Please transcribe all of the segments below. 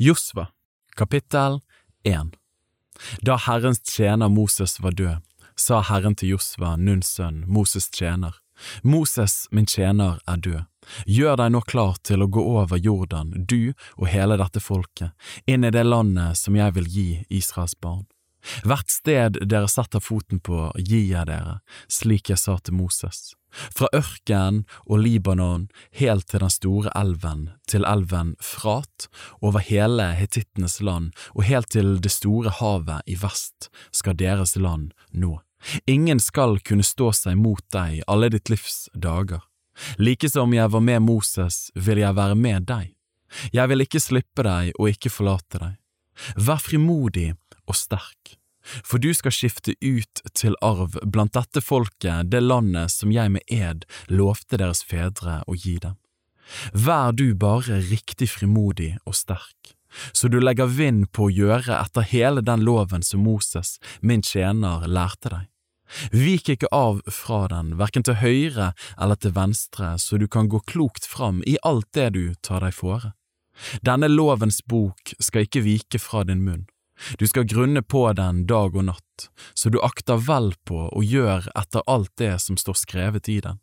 Josva, kapittel 1 Da Herrens tjener Moses var død, sa Herren til Josva, Nuns sønn, Moses tjener, Moses, min tjener, er død. Gjør deg nå klar til å gå over Jordan, du og hele dette folket, inn i det landet som jeg vil gi Israels barn. Hvert sted dere setter foten på, gir jeg dere, slik jeg sa til Moses. Fra ørkenen og Libanon helt til den store elven, til elven Frat, over hele hetittenes land og helt til det store havet i vest skal deres land nå. Ingen skal kunne stå seg mot deg alle ditt livs dager. Like som jeg var med Moses, vil jeg være med deg. Jeg vil ikke slippe deg og ikke forlate deg. Vær frimodig og sterk for du skal skifte ut til arv blant dette folket det landet som jeg med ed lovte deres fedre å gi dem. Vær du bare riktig frimodig og sterk, så du legger vind på å gjøre etter hele den loven som Moses, min tjener, lærte deg. Vik ikke av fra den, verken til høyre eller til venstre, så du kan gå klokt fram i alt det du tar deg fore. Denne lovens bok skal ikke vike fra din munn du skal grunne på den dag og natt, så du akter vel på og gjør etter alt det som står skrevet i den.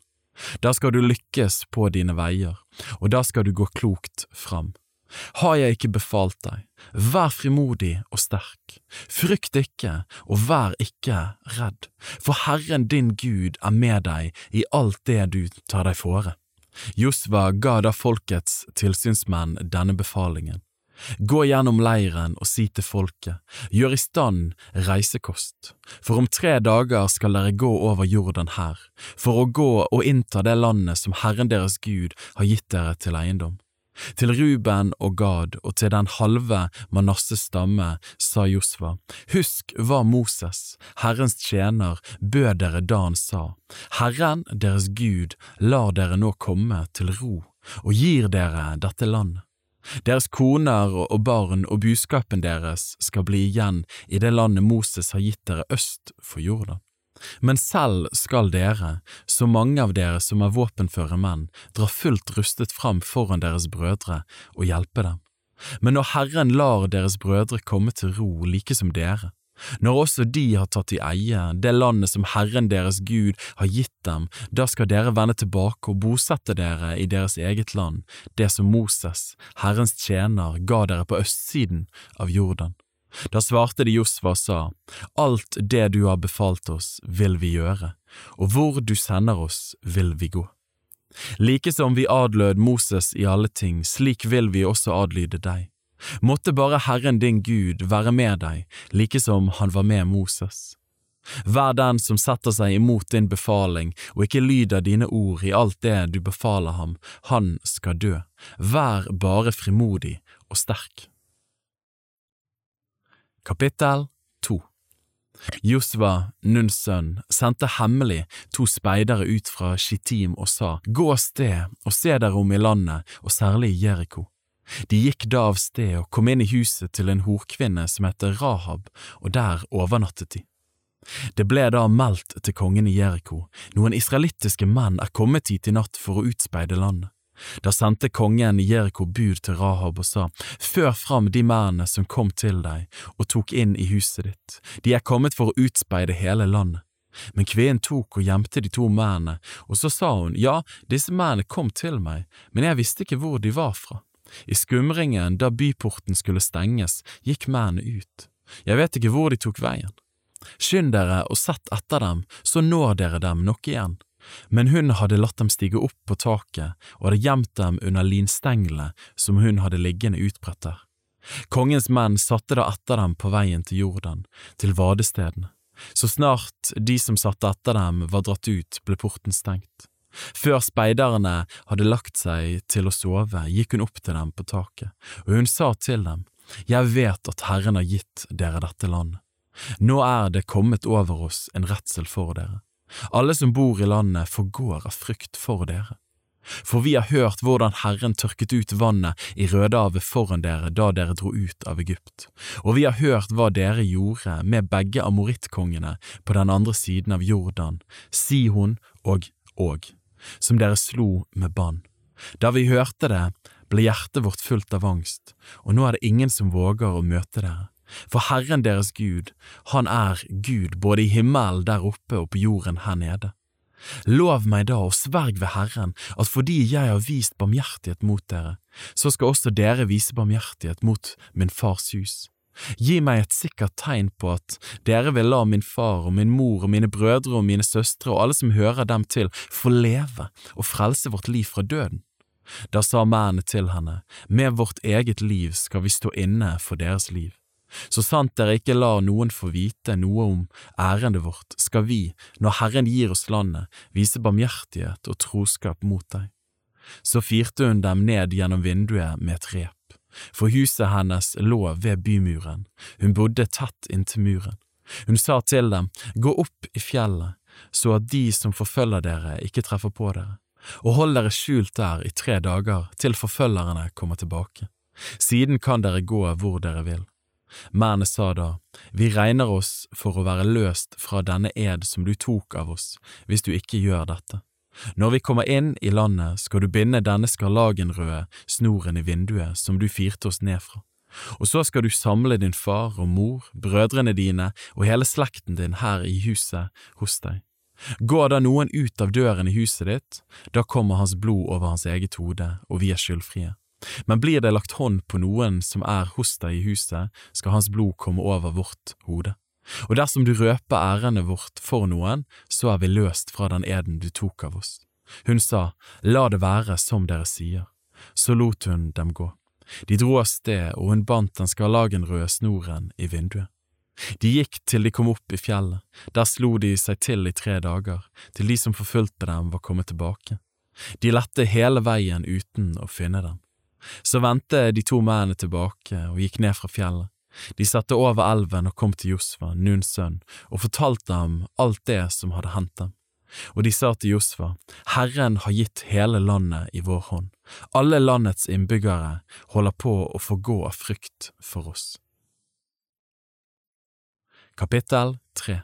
Da skal du lykkes på dine veier, og da skal du gå klokt fram. Har jeg ikke befalt deg, vær frimodig og sterk, frykt ikke og vær ikke redd, for Herren din Gud er med deg i alt det du tar deg fore. Josva ga da folkets tilsynsmenn denne befalingen. Gå gjennom leiren og si til folket, gjør i stand reisekost, for om tre dager skal dere gå over jorden her, for å gå og innta det landet som Herren deres Gud har gitt dere til eiendom. Til Ruben og Gad og til den halve Manasses stamme sa Josva, husk hva Moses, Herrens tjener, bød dere da han sa, Herren deres Gud lar dere nå komme til ro og gir dere dette landet. Deres koner og barn og buskapen deres skal bli igjen i det landet Moses har gitt dere øst for Jordan. Men selv skal dere, så mange av dere som er våpenføre menn, dra fullt rustet fram foran deres brødre og hjelpe dem. Men når Herren lar deres brødre komme til ro like som dere, når også de har tatt i eie det landet som Herren deres Gud har gitt dem, da skal dere vende tilbake og bosette dere i deres eget land, det som Moses, Herrens tjener, ga dere på østsiden av Jordan. Da svarte de Josfa og sa, Alt det du har befalt oss, vil vi gjøre, og hvor du sender oss, vil vi gå. Like som vi adlød Moses i alle ting, slik vil vi også adlyde deg. Måtte bare Herren din Gud være med deg, like som han var med Moses. Vær den som setter seg imot din befaling og ikke lyder dine ord i alt det du befaler ham, han skal dø. Vær bare frimodig og sterk. Kapittel 2 Josva, Nuns sønn, sendte hemmelig to speidere ut fra Shittim og sa, Gå av sted og se dere om i landet, og særlig i Jeriko. De gikk da av sted og kom inn i huset til en horkvinne som heter Rahab, og der overnattet de. Det ble da meldt til kongen i Jeriko, noen israelittiske menn er kommet hit i natt for å utspeide landet. Da sendte kongen i Jeriko bud til Rahab og sa, Før fram de mennene som kom til deg og tok inn i huset ditt, de er kommet for å utspeide hele landet. Men kvinnen tok og gjemte de to mennene, og så sa hun, Ja, disse mennene kom til meg, men jeg visste ikke hvor de var fra. I skumringen da byporten skulle stenges, gikk mennene ut. Jeg vet ikke hvor de tok veien. Skynd dere og sett etter dem, så når dere dem nok igjen. Men hun hadde latt dem stige opp på taket og hadde gjemt dem under linstenglene som hun hadde liggende utbredt der. Kongens menn satte da etter dem på veien til Jordan, til vadestedene. Så snart de som satte etter dem var dratt ut, ble porten stengt. Før speiderne hadde lagt seg til å sove, gikk hun opp til dem på taket, og hun sa til dem, Jeg vet at Herren har gitt dere dette landet. Nå er det kommet over oss en redsel for dere. Alle som bor i landet forgår av frykt for dere. For vi har hørt hvordan Herren tørket ut vannet i Rødehavet foran dere da dere dro ut av Egypt, og vi har hørt hva dere gjorde med begge amorittkongene på den andre siden av Jordan, Sihon og Og som dere slo med bann. Da vi hørte det, ble hjertet vårt fullt av angst, og nå er det ingen som våger å møte dere. For Herren deres Gud, han er Gud både i himmelen der oppe og på jorden her nede. Lov meg da og sverg ved Herren at fordi jeg har vist barmhjertighet mot dere, så skal også dere vise barmhjertighet mot min fars hus. Gi meg et sikkert tegn på at dere vil la min far og min mor og mine brødre og mine søstre og alle som hører dem til, få leve og frelse vårt liv fra døden. Da sa mennene til henne, med vårt eget liv skal vi stå inne for deres liv. Så sant dere ikke lar noen få vite noe om ærendet vårt, skal vi, når Herren gir oss landet, vise barmhjertighet og troskap mot deg. Så firte hun dem ned gjennom vinduet med et rep, for huset hennes lå ved bymuren, hun bodde tett inntil muren. Hun sa til dem, gå opp i fjellet, så at de som forfølger dere, ikke treffer på dere, og hold dere skjult der i tre dager til forfølgerne kommer tilbake. Siden kan dere gå hvor dere vil. Mennene sa da, Vi regner oss for å være løst fra denne ed som du tok av oss, hvis du ikke gjør dette. Når vi kommer inn i landet, skal du binde denne skarlagenrøde snoren i vinduet som du firte oss ned fra. Og så skal du samle din far og mor, brødrene dine og hele slekten din her i huset hos deg. Går da noen ut av døren i huset ditt, da kommer hans blod over hans eget hode, og vi er skyldfrie. Men blir det lagt hånd på noen som er hos deg i huset, skal hans blod komme over vårt hode. Og dersom du røper ærendet vårt for noen, så er vi løst fra den eden du tok av oss. Hun sa, La det være som dere sier. Så lot hun dem gå. De dro av sted, og hun bandt den skarlagenrøde snoren i vinduet. De gikk til de kom opp i fjellet, der slo de seg til i tre dager, til de som forfulgte dem var kommet tilbake. De lette hele veien uten å finne dem. Så vendte de to mennene tilbake og gikk ned fra fjellet. De satte over elven og kom til Josfa, Nuns sønn, og fortalte ham alt det som hadde hendt dem. Og de sa til Josfa, Herren har gitt hele landet i vår hånd. Alle landets innbyggere holder på å forgå av frykt for oss. Kapittel 3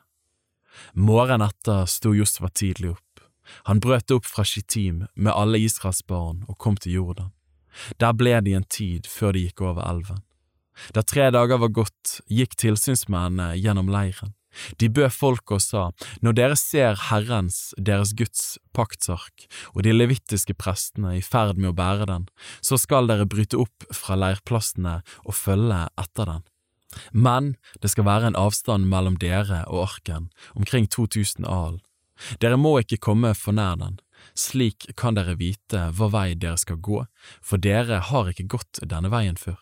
Morgenen etter sto Josfa tidlig opp. Han brøt opp fra Shittim med alle Israels barn og kom til Jordan. Der ble de en tid før de gikk over elven. Da tre dager var gått, gikk tilsynsmennene gjennom leiren. De bød folket og sa, når dere ser Herrens, deres Guds, paktsark og de levittiske prestene i ferd med å bære den, så skal dere bryte opp fra leirplassene og følge etter den. Men det skal være en avstand mellom dere og arken, omkring 2000 al. Dere må ikke komme for nær den, slik kan dere vite hva vei dere skal gå, for dere har ikke gått denne veien før.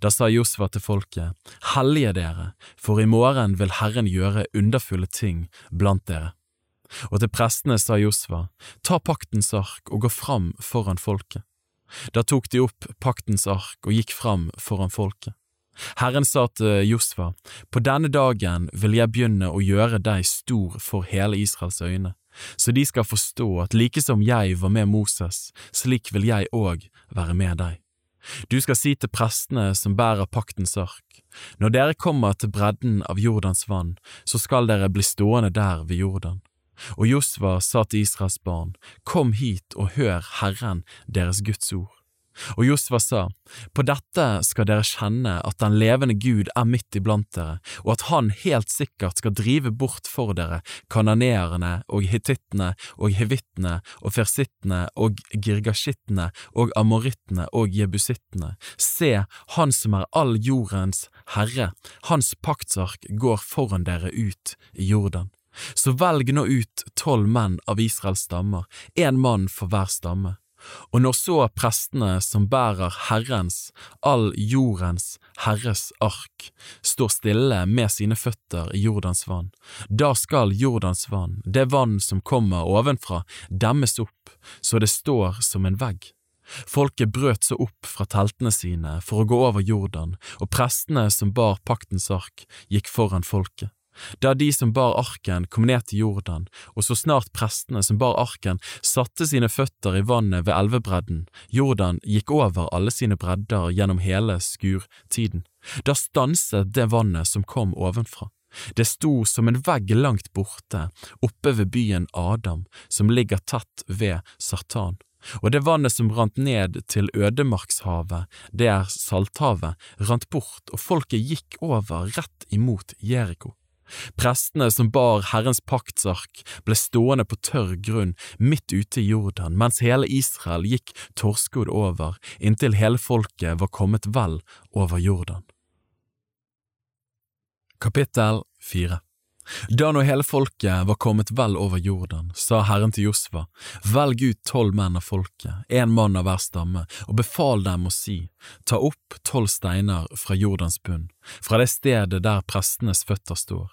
Da sa Josfa til folket, Hellige dere, for i morgen vil Herren gjøre underfulle ting blant dere. Og til prestene sa Josfa, Ta paktens ark og gå fram foran folket. Da tok de opp paktens ark og gikk fram foran folket. Herren sa til Josfa, På denne dagen vil jeg begynne å gjøre deg stor for hele Israels øyne, så de skal forstå at like som jeg var med Moses, slik vil jeg òg være med deg. Du skal si til prestene som bærer paktens ark, når dere kommer til bredden av Jordans vann, så skal dere bli stående der ved Jordan. Og Josva sa til Israels barn, Kom hit og hør Herren deres Guds ord. Og Josva sa, På dette skal dere kjenne at den levende Gud er midt iblant dere, og at han helt sikkert skal drive bort for dere kananeerne og hitittene og hevittene og fersittene og girgashittene og amorittene og jebusittene. Se, han som er all jordens herre, hans paktsark går foran dere ut i Jordan. Så velg nå ut tolv menn av Israels stammer, én mann for hver stamme og når så prestene som bærer Herrens, all jordens Herres ark, står stille med sine føtter i Jordans vann, da skal Jordans vann, det vann som kommer ovenfra, demmes opp så det står som en vegg. Folket brøt så opp fra teltene sine for å gå over Jordan, og prestene som bar paktens ark, gikk foran folket. Da de som bar arken kom ned til Jordan, og så snart prestene som bar arken satte sine føtter i vannet ved elvebredden, Jordan gikk over alle sine bredder gjennom hele skurtiden, da stanset det vannet som kom ovenfra. Det sto som en vegg langt borte, oppe ved byen Adam, som ligger tett ved Sartan. og det vannet som rant ned til ødemarkshavet, det er Salthavet, rant bort, og folket gikk over rett imot Jeriko. Prestene som bar Herrens paktsark, ble stående på tørr grunn midt ute i Jordan, mens hele Israel gikk torskodd over, inntil hele folket var kommet vel over Jordan. Kapittel 4 Da nå hele folket var kommet vel over Jordan, sa Herren til Josva, velg ut tolv menn av folket, en mann av hver stamme, og befal dem å si, ta opp tolv steiner fra Jordans bunn, fra det stedet der prestenes føtter står,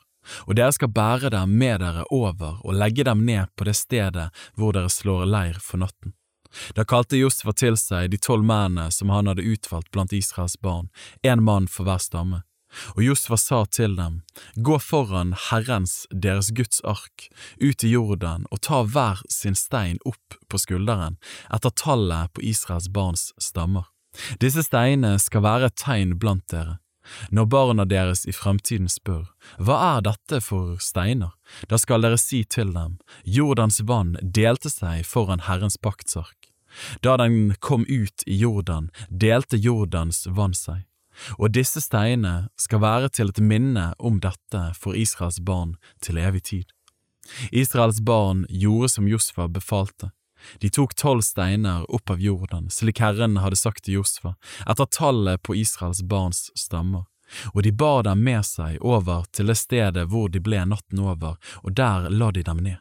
og dere skal bære dem med dere over og legge dem ned på det stedet hvor dere slår leir for natten. Da kalte Josfa til seg de tolv mennene som han hadde utvalgt blant Israels barn, en mann for hver stamme. Og Josfa sa til dem, Gå foran Herrens, deres Guds ark, ut i Jordan og ta hver sin stein opp på skulderen, etter tallet på Israels barns stammer. Disse steinene skal være et tegn blant dere. Når barna deres i fremtiden spør, Hva er dette for steiner? Da skal dere si til dem, Jordans vann delte seg foran Herrens paktsark. Da den kom ut i Jordan, delte Jordans vann seg og disse steinene skal være til et minne om dette for Israels barn til evig tid. Israels barn gjorde som Josfa befalte. De tok tolv steiner opp av jorden, slik Herren hadde sagt til Josfa, etter tallet på Israels barns stammer, og de bar dem med seg over til det stedet hvor de ble natten over, og der la de dem ned.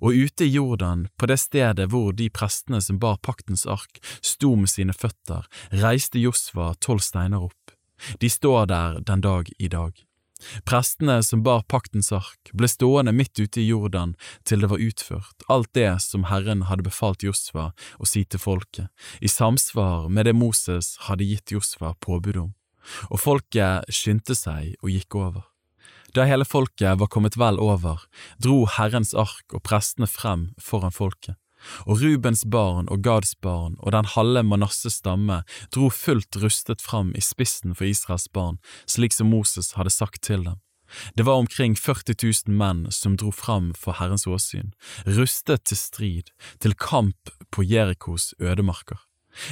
Og ute i Jordan, på det stedet hvor de prestene som bar paktens ark, sto med sine føtter, reiste Josva tolv steiner opp. De står der den dag i dag. Prestene som bar paktens ark, ble stående midt ute i Jordan til det var utført, alt det som Herren hadde befalt Josva å si til folket, i samsvar med det Moses hadde gitt Josva påbud om. Og folket skyndte seg og gikk over. Da hele folket var kommet vel over, dro Herrens ark og prestene frem foran folket. Og Rubens barn og Gads barn og den halve Manasses stamme dro fullt rustet fram i spissen for Israels barn, slik som Moses hadde sagt til dem. Det var omkring 40 000 menn som dro fram for Herrens åsyn, rustet til strid, til kamp på Jerikos ødemarker.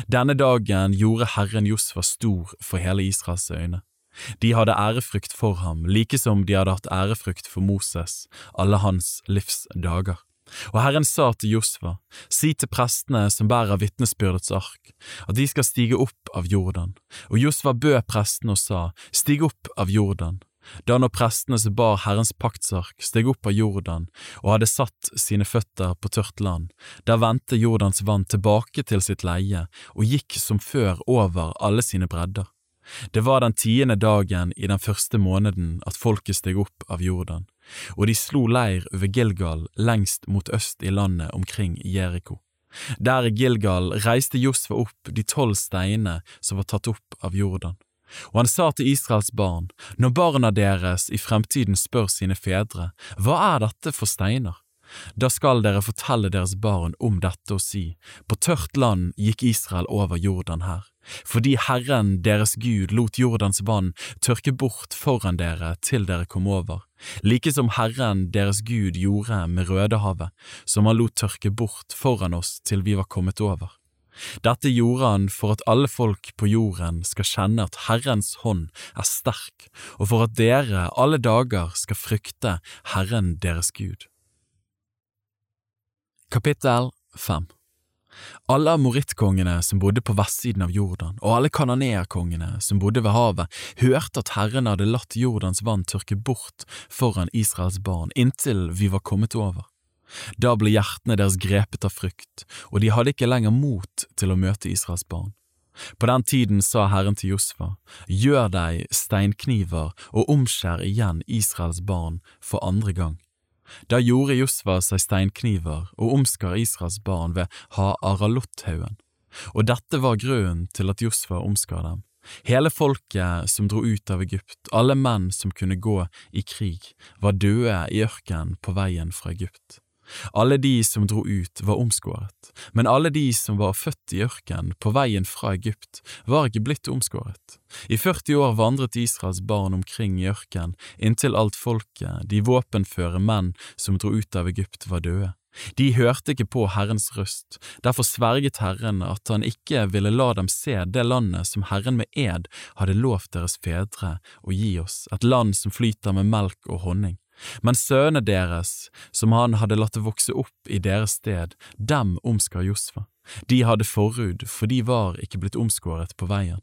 Denne dagen gjorde Herren Josfa stor for hele Israels øyne. De hadde ærefrykt for ham, like som de hadde hatt ærefrykt for Moses alle hans livs dager. Og Herren sa til Josva, si til prestene som bærer vitnesbyrdets ark, at de skal stige opp av Jordan. Og Josva bød prestene og sa, stig opp av Jordan. Da når prestene som bar Herrens paktsark steg opp av Jordan og hadde satt sine føtter på tørt land, der vendte Jordans vann tilbake til sitt leie og gikk som før over alle sine bredder. Det var den tiende dagen i den første måneden at folket steg opp av Jordan, og de slo leir over Gilgal lengst mot øst i landet omkring Jeriko. Der i Gilgal reiste Josfa opp de tolv steinene som var tatt opp av Jordan. Og han sa til Israels barn, når barna deres i fremtiden spør sine fedre, hva er dette for steiner? Da skal dere fortelle deres barn om dette og si, på tørt land gikk Israel over Jordan her, fordi Herren deres Gud lot Jordans vann tørke bort foran dere til dere kom over, like som Herren deres Gud gjorde med Rødehavet, som han lot tørke bort foran oss til vi var kommet over. Dette gjorde han for at alle folk på jorden skal kjenne at Herrens hånd er sterk, og for at dere alle dager skal frykte Herren deres Gud. Kapittel 5 Alle amorittkongene som bodde på vestsiden av Jordan, og alle kanoneerkongene som bodde ved havet, hørte at Herren hadde latt Jordans vann tørke bort foran Israels barn inntil vi var kommet over. Da ble hjertene deres grepet av frykt, og de hadde ikke lenger mot til å møte Israels barn. På den tiden sa Herren til Josfa, gjør deg steinkniver og omskjær igjen Israels barn for andre gang. Da gjorde Josva seg steinkniver og omskar Israels barn ved Ha-Aralotthaugen, og dette var grunnen til at Josva omskar dem. Hele folket som dro ut av Egypt, alle menn som kunne gå i krig, var døde i ørkenen på veien fra Egypt. Alle de som dro ut, var omskåret, men alle de som var født i ørkenen på veien fra Egypt, var ikke blitt omskåret. I 40 år vandret Israels barn omkring i ørkenen inntil alt folket, de våpenføre menn som dro ut av Egypt, var døde. De hørte ikke på Herrens røst, derfor sverget Herren at han ikke ville la dem se det landet som Herren med ed hadde lovt deres fedre å gi oss, et land som flyter med melk og honning. Men sønnene deres, som han hadde latt vokse opp i deres sted, dem omskar Josfa. De hadde forhud, for de var ikke blitt omskåret på veien.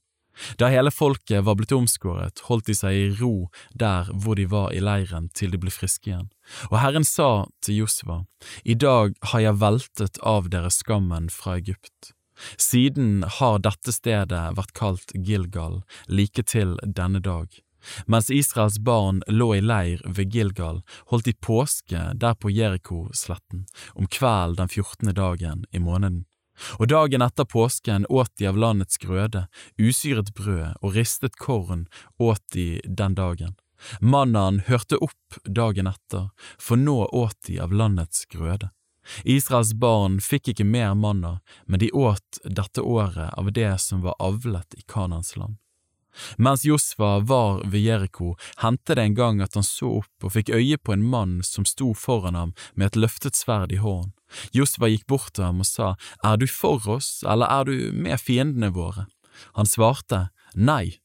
Da hele folket var blitt omskåret, holdt de seg i ro der hvor de var i leiren til de ble friske igjen. Og Herren sa til Josfa, I dag har jeg veltet av dere skammen fra Egypt. Siden har dette stedet vært kalt Gilgal, like til denne dag. Mens Israels barn lå i leir ved Gilgal, holdt de påske der på Jeriko-sletten, om kvelden den fjortende dagen i måneden. Og dagen etter påsken åt de av landets grøde, usyret brød og ristet korn åt de den dagen. Mannen hørte opp dagen etter, for nå åt de av landets grøde. Israels barn fikk ikke mer manna, men de åt dette året av det som var avlet i Kanans land. Mens Josfa var ved Jeriko, hendte det en gang at han så opp og fikk øye på en mann som sto foran ham med et løftet sverd i hånden. Josfa gikk bort til ham og sa, Er du for oss, eller er du med fiendene våre? Han svarte, Nei,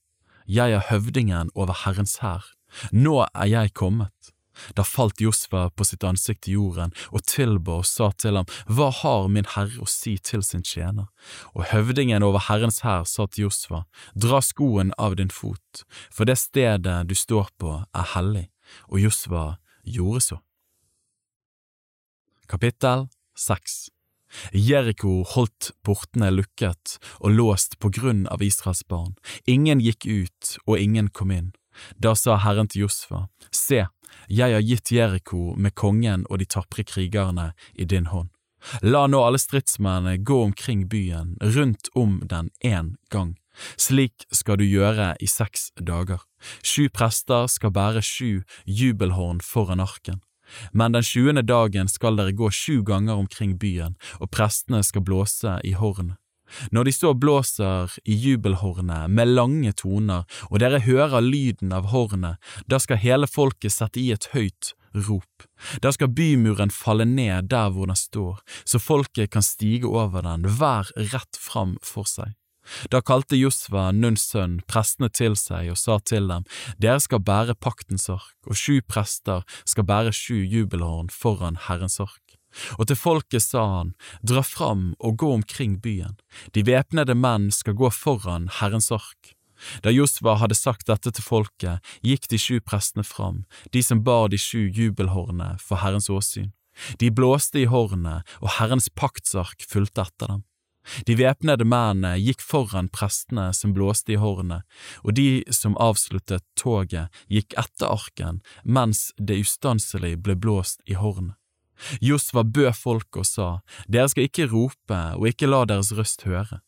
jeg er høvdingen over Herrens hær, nå er jeg kommet. Da falt Josfa på sitt ansikt i jorden og tilba og sa til ham, Hva har min herre å si til sin tjener? Og høvdingen over Herrens hær sa til Josfa, Dra skoen av din fot, for det stedet du står på er hellig. Og Josfa gjorde så. Kapittel 6 Jeriko holdt portene lukket og låst på grunn av Israels barn. Ingen gikk ut, og ingen kom inn. Da sa Herren til Josfa, Se, jeg har gitt Jeriko med kongen og de tapre krigerne i din hånd. La nå alle stridsmennene gå omkring byen, rundt om den én gang. Slik skal du gjøre i seks dager. Sju prester skal bære sju jubelhorn foran arken. Men den tjuende dagen skal dere gå sju ganger omkring byen, og prestene skal blåse i hornet. Når de så blåser i jubelhornet med lange toner, og dere hører lyden av hornet, da skal hele folket sette i et høyt rop. Da skal bymuren falle ned der hvor den står, så folket kan stige over den, hver rett fram for seg. Da kalte Josva, Nuns sønn, prestene til seg og sa til dem, Dere skal bære paktens ark, og sju prester skal bære sju jubelhorn foran Herrens ark. Og til folket sa han, Dra fram og gå omkring byen, de væpnede menn skal gå foran Herrens ark. Da Josva hadde sagt dette til folket, gikk de sju prestene fram, de som bar de sju jubelhornene for Herrens åsyn. De blåste i hornet, og Herrens paktsark fulgte etter dem. De væpnede mennene gikk foran prestene som blåste i hornet, og de som avsluttet toget, gikk etter arken mens det ustanselig ble blåst i hornet. Josva bød folk og sa, Dere skal ikke rope og ikke la deres røst høre.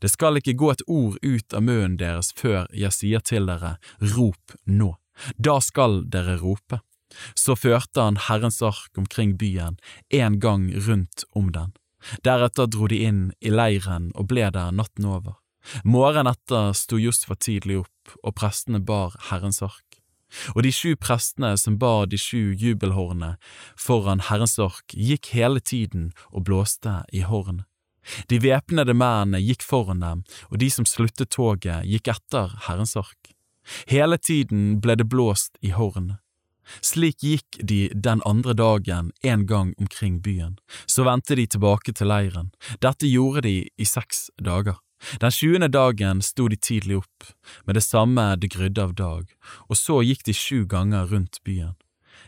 Det skal ikke gå et ord ut av munnen deres før jeg sier til dere, rop nå. Da skal dere rope. Så førte han Herrens ark omkring byen, en gang rundt om den. Deretter dro de inn i leiren og ble der natten over. Morgenen etter sto Josfa tidlig opp, og prestene bar Herrens ark. Og de sju prestene som bar de sju jubelhornene foran Herrens ork, gikk hele tiden og blåste i horn. De væpnede mennene gikk foran dem, og de som sluttet toget, gikk etter Herrens ork. Hele tiden ble det blåst i horn. Slik gikk de den andre dagen en gang omkring byen, så vendte de tilbake til leiren. Dette gjorde de i seks dager. Den tjuende dagen sto de tidlig opp, med det samme det grydde av dag, og så gikk de sju ganger rundt byen.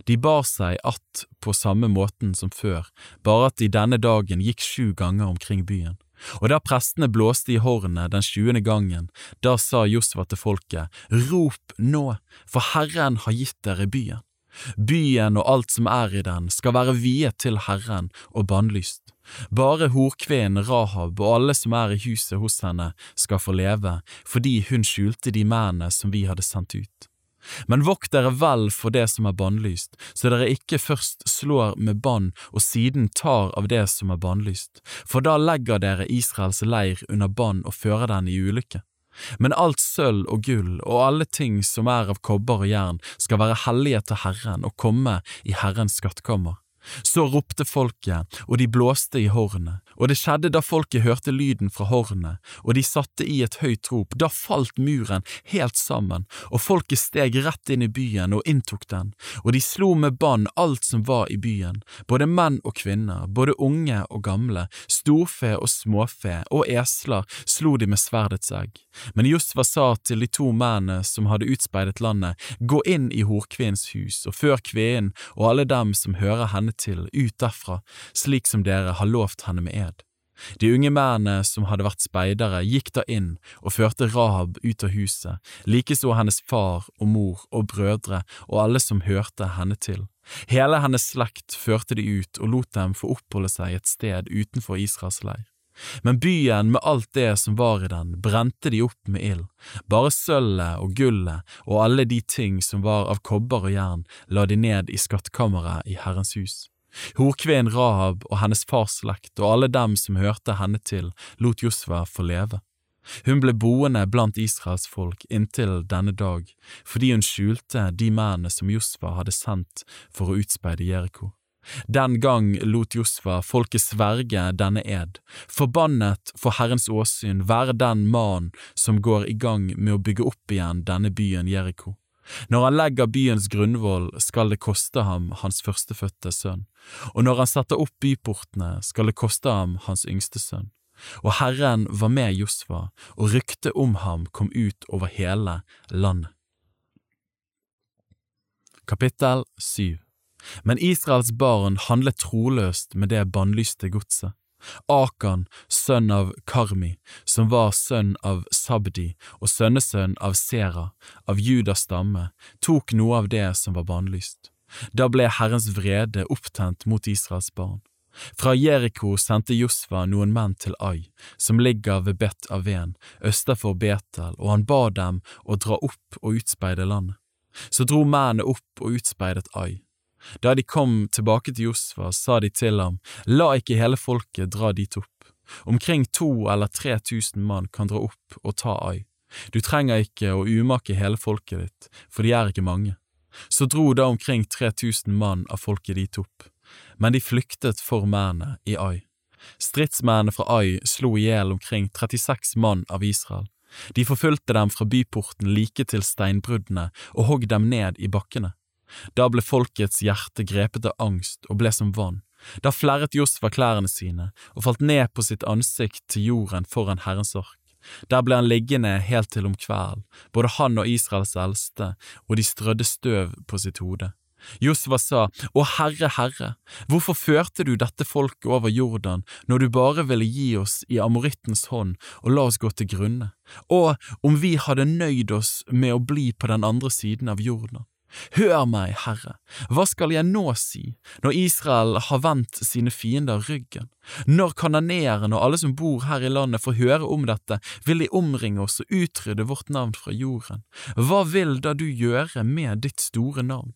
De bar seg att på samme måten som før, bare at de denne dagen gikk sju ganger omkring byen. Og da prestene blåste i hornet den tjuende gangen, da sa Josva til folket, Rop nå, for Herren har gitt dere byen. Byen og alt som er i den skal være viet til Herren og bannlyst. Bare horkvinnen Rahab og alle som er i huset hos henne skal få leve, fordi hun skjulte de mennene som vi hadde sendt ut. Men vokt dere vel for det som er bannlyst, så dere ikke først slår med bann og siden tar av det som er bannlyst, for da legger dere Israels leir under bann og fører den i ulykke. Men alt sølv og gull og alle ting som er av kobber og jern skal være hellige til Herren og komme i Herrens skattkammer. Så ropte folket, og de blåste i hornet, og det skjedde da folket hørte lyden fra hornet, og de satte i et høyt rop, da falt muren helt sammen, og folket steg rett inn i byen og inntok den, og de slo med bann alt som var i byen, både menn og kvinner, både unge og gamle, storfe og småfe, og esler slo de med sverdets egg. Men Josva sa til de to mennene som hadde utspeidet landet, gå inn i horkvinnens hus, og før kvinnen og alle dem som hører henne til ut derfra, slik som dere har lovt henne med ed. De unge mennene som hadde vært speidere, gikk da inn og førte Rahab ut av huset, likeså hennes far og mor og brødre og alle som hørte henne til. Hele hennes slekt førte de ut og lot dem få oppholde seg et sted utenfor Israels leir. Men byen med alt det som var i den, brente de opp med ild. Bare sølvet og gullet og alle de ting som var av kobber og jern, la de ned i skattkammeret i Herrens hus. Horkvinnen Rahab og hennes fars slekt og alle dem som hørte henne til, lot Josva få leve. Hun ble boende blant Israels folk inntil denne dag, fordi hun skjulte de mennene som Josva hadde sendt for å utspeide Jeriko. Den gang lot Josfa folket sverge denne ed, forbannet for Herrens åsyn være den mann som går i gang med å bygge opp igjen denne byen Jeriko. Når han legger byens grunnvoll, skal det koste ham hans førstefødte sønn, og når han setter opp byportene, skal det koste ham hans yngste sønn. Og Herren var med Josfa, og ryktet om ham kom ut over hele landet. Kapittel 7 Men Israels barn handlet troløst med det bannlyste godset. Akan, sønn av Karmi, som var sønn av Sabdi og sønnesønn av Sera, av Judas stamme, tok noe av det som var bannlyst. Da ble Herrens vrede opptent mot Israels barn. Fra Jeriko sendte Josva noen menn til Ai, som ligger ved Bet Aven, øster for Betel, og han ba dem å dra opp og utspeide landet. Så dro mennene opp og utspeidet Ai. Da de kom tilbake til Josfa, sa de til ham, la ikke hele folket dra dit opp. Omkring to eller tre tusen mann kan dra opp og ta Ai. Du trenger ikke å umake hele folket ditt, for de er ikke mange. Så dro da omkring tre tusen mann av folket dit opp, men de flyktet for mennene i Ai. Stridsmennene fra Ai slo i hjel omkring 36 mann av Israel. De forfulgte dem fra byporten like til steinbruddene og hogg dem ned i bakkene. Da ble folkets hjerte grepet av angst og ble som vann. Da flerret Josfa klærne sine og falt ned på sitt ansikt til jorden foran Herrens ark. Der ble han liggende helt til om kvelden, både han og Israels eldste, og de strødde støv på sitt hode. Josva sa, Å Herre, Herre, hvorfor førte du dette folket over Jordan når du bare ville gi oss i amorittens hånd og la oss gå til grunne? Og om vi hadde nøyd oss med å bli på den andre siden av Jordan? Hør meg, Herre, hva skal jeg nå si, når Israel har vendt sine fiender ryggen? Når kananeerne og alle som bor her i landet får høre om dette, vil de omringe oss og utrydde vårt navn fra jorden. Hva vil da du gjøre med ditt store navn?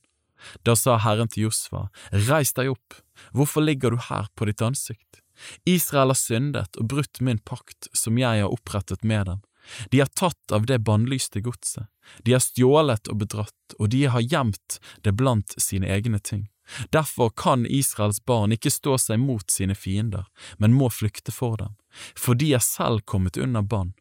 Da sa Herren til Josfa, reis deg opp, hvorfor ligger du her på ditt ansikt? Israel har syndet og brutt min pakt som jeg har opprettet med dem. De har tatt av det bannlyste godset, de har stjålet og bedratt, og de har gjemt det blant sine egne ting. Derfor kan Israels barn ikke stå seg mot sine fiender, men må flykte for dem, for de er selv kommet under bann.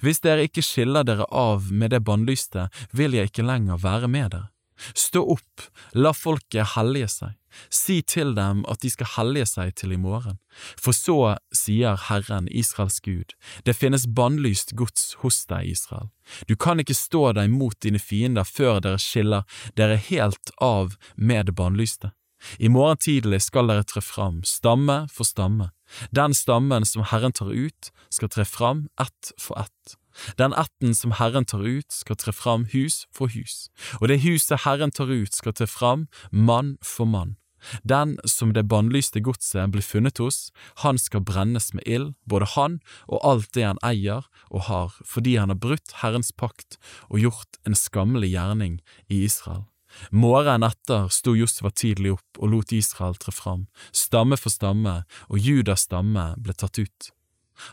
Hvis dere ikke skiller dere av med det bannlyste, vil jeg ikke lenger være med dere. Stå opp, la folket hellige seg, si til dem at de skal hellige seg til i morgen. For så sier Herren, Israels Gud, det finnes bannlyst gods hos deg, Israel. Du kan ikke stå deg mot dine fiender før dere skiller dere helt av med det bannlyste. I morgen tidlig skal dere tre fram, stamme for stamme. Den stammen som Herren tar ut, skal tre fram ett for ett. Den ætten som Herren tar ut, skal tre fram hus for hus, og det huset Herren tar ut, skal tre fram mann for mann. Den som det bannlyste godset blir funnet hos, han skal brennes med ild, både han og alt det han eier og har, fordi han har brutt Herrens pakt og gjort en skammelig gjerning i Israel. Morgenen etter sto Josfa tidlig opp og lot Israel tre fram, stamme for stamme, og Judas stamme ble tatt ut.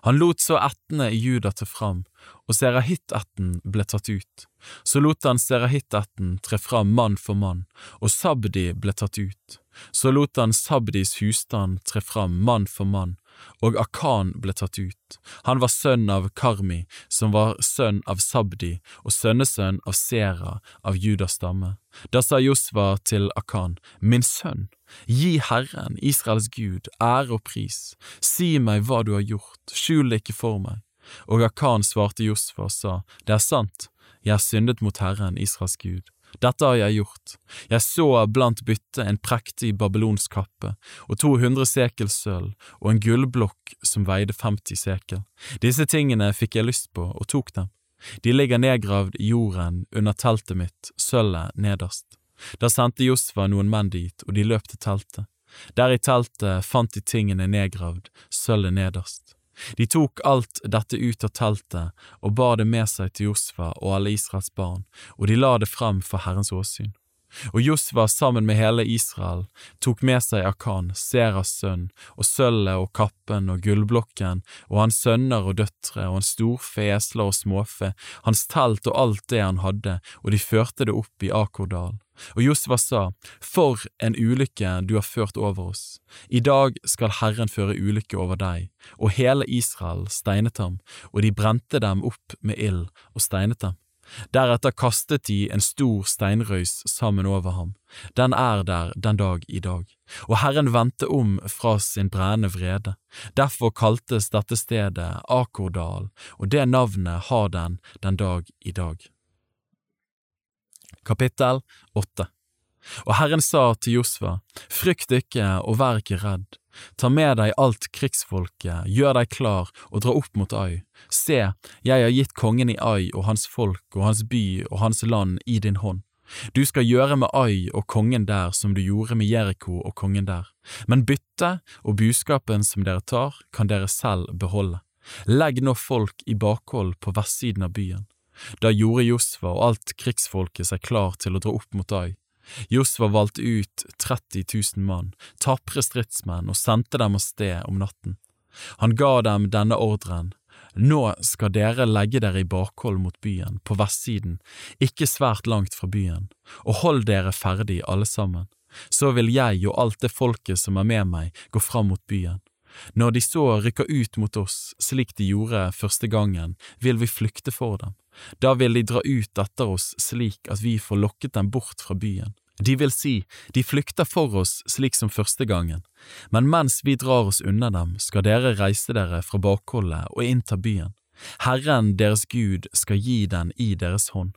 Han lot så ættene i Juda til fram, og Serahitt-ætten ble tatt ut. Så lot han Serahitt-ætten tre fram mann for mann, og Sabdi ble tatt ut. Så lot han Sabdis husstand tre fram mann for mann, og Akan ble tatt ut. Han var sønn av Karmi, som var sønn av Sabdi og sønnesønn av Sera av Judas stamme. Da sa Josva til Akan, Min sønn, gi Herren, Israels Gud, ære og pris, si meg hva du har gjort, skjul det ikke for meg. Og Akan svarte Josfa og sa, Det er sant, jeg har syndet mot Herren, Israels Gud. Dette har jeg gjort. Jeg så blant byttet en prektig babylonsk kappe og 200 sekel sølv og en gullblokk som veide 50 sekel. Disse tingene fikk jeg lyst på og tok dem. De ligger nedgravd i jorden under teltet mitt, sølvet nederst. Da sendte Josfa noen menn dit, og de løp til teltet. Der i teltet fant de tingene nedgravd, sølvet nederst. De tok alt dette ut av teltet og bar det med seg til Josfa og alle Israels barn, og de la det frem for Herrens åsyn. Og Josva sammen med hele Israel tok med seg Akan, Seras sønn, og sølvet og kappen og gullblokken og hans sønner og døtre og hans storfe, esler og småfe, hans telt og alt det han hadde, og de førte det opp i Akordal. Og Josva sa, For en ulykke du har ført over oss. I dag skal Herren føre ulykke over deg. Og hele Israel steinet ham, og de brente dem opp med ild og steinet dem. Deretter kastet de en stor steinrøys sammen over ham. Den er der den dag i dag. Og Herren vendte om fra sin brennende vrede. Derfor kaltes dette stedet Akordal, og det navnet har den den dag i dag. Kapittel 8 Og Herren sa til Josva, frykt ikke og vær ikke redd, ta med deg alt krigsfolket, gjør deg klar og dra opp mot Ai. Se, jeg har gitt kongen i Ai og hans folk og hans by og hans land i din hånd. Du skal gjøre med Ai og kongen der som du gjorde med Jeriko og kongen der, men byttet og buskapen som dere tar, kan dere selv beholde. Legg nå folk i bakhold på vestsiden av byen. Da gjorde Josva og alt krigsfolket seg klar til å dra opp mot Ai. Josva valgte ut 30 000 mann, tapre stridsmenn, og sendte dem av sted om natten. Han ga dem denne ordren. Nå skal dere legge dere i bakhold mot byen, på vestsiden, ikke svært langt fra byen, og hold dere ferdig alle sammen. Så vil jeg og alt det folket som er med meg, gå fram mot byen. Når de så rykker ut mot oss, slik de gjorde første gangen, vil vi flykte for dem. Da vil de dra ut etter oss slik at vi får lokket dem bort fra byen. De vil si, de flykter for oss slik som første gangen, men mens vi drar oss unna dem, skal dere reise dere fra bakholdet og innta byen. Herren deres Gud skal gi den i deres hånd.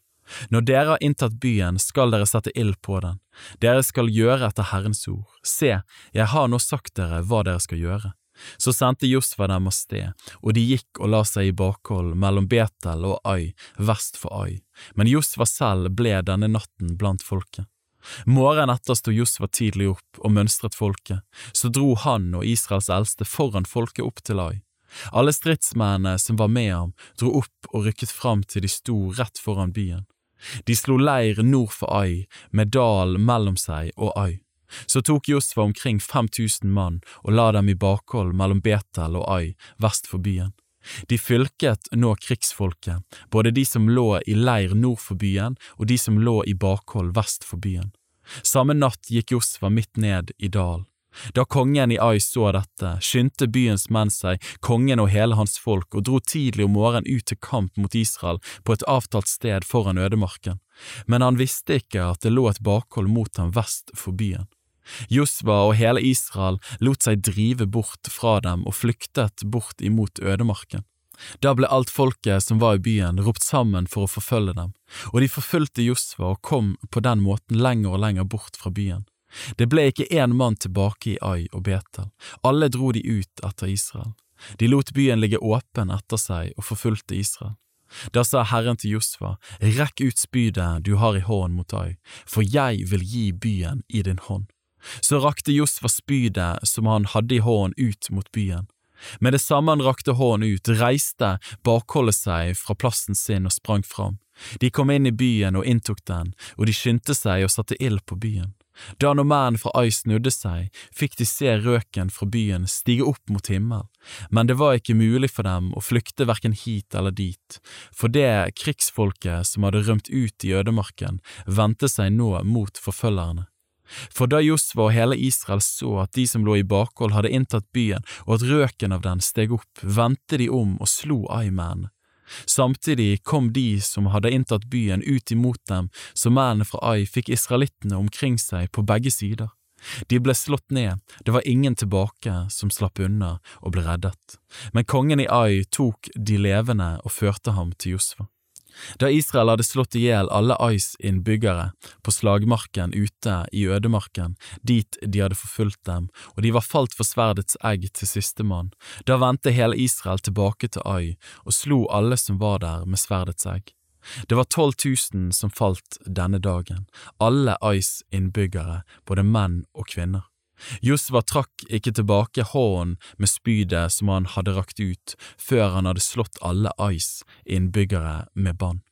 Når dere har inntatt byen, skal dere sette ild på den. Dere skal gjøre etter Herrens ord. Se, jeg har nå sagt dere hva dere skal gjøre. Så sendte Josfa dem av sted, og de gikk og la seg i bakhold mellom Betel og Ai, vest for Ai, men Josfa selv ble denne natten blant folket. Morgenen etter sto Josfa tidlig opp og mønstret folket, så dro han og Israels eldste foran folket opp til Ai. Alle stridsmennene som var med ham, dro opp og rykket fram til de sto rett foran byen. De slo leir nord for Ai, med dal mellom seg og Ai. Så tok Josfa omkring 5000 mann og la dem i bakhold mellom Betel og Ai, vest for byen. De fylket nå krigsfolket, både de som lå i leir nord for byen og de som lå i bakhold vest for byen. Samme natt gikk Josfa midt ned i dalen. Da kongen i Ai så dette, skyndte byens menn seg, kongen og hele hans folk, og dro tidlig om morgenen ut til kamp mot Israel på et avtalt sted foran ødemarken, men han visste ikke at det lå et bakhold mot ham vest for byen. Josva og hele Israel lot seg drive bort fra dem og flyktet bort imot ødemarken. Da ble alt folket som var i byen ropt sammen for å forfølge dem, og de forfulgte Josva og kom på den måten lenger og lenger bort fra byen. Det ble ikke én mann tilbake i Ai og Betel, alle dro de ut etter Israel. De lot byen ligge åpen etter seg og forfulgte Israel. Da sa Herren til Josva, rekk ut spydet du har i hånden mot Ai, for jeg vil gi byen i din hånd. Så rakte Josfa spydet som han hadde i hånden ut mot byen. Med det samme han rakte hånden ut, reiste bakholdet seg fra plassen sin og sprang fram. De kom inn i byen og inntok den, og de skyndte seg og satte ild på byen. Da når mennene fra Ai snudde seg, fikk de se røken fra byen stige opp mot himmel, men det var ikke mulig for dem å flykte hverken hit eller dit, for det krigsfolket som hadde rømt ut i ødemarken, vendte seg nå mot forfølgerne. For da Josva og hele Israel så at de som lå i bakhold hadde inntatt byen og at røken av den steg opp, vendte de om og slo Ai-mennene. Samtidig kom de som hadde inntatt byen ut imot dem, så mennene fra Ai fikk israelittene omkring seg på begge sider. De ble slått ned, det var ingen tilbake som slapp unna og ble reddet, men kongen i Ai tok de levende og førte ham til Josfa. Da Israel hadde slått i hjel alle Ais innbyggere på slagmarken ute i ødemarken, dit de hadde forfulgt dem, og de var falt for sverdets egg til sistemann, da vendte hele Israel tilbake til Ai og slo alle som var der med sverdets egg. Det var tolv tusen som falt denne dagen, alle Ais innbyggere, både menn og kvinner. Josva trakk ikke tilbake hånden med spydet som han hadde rakt ut, før han hadde slått alle Ais innbyggere med bann.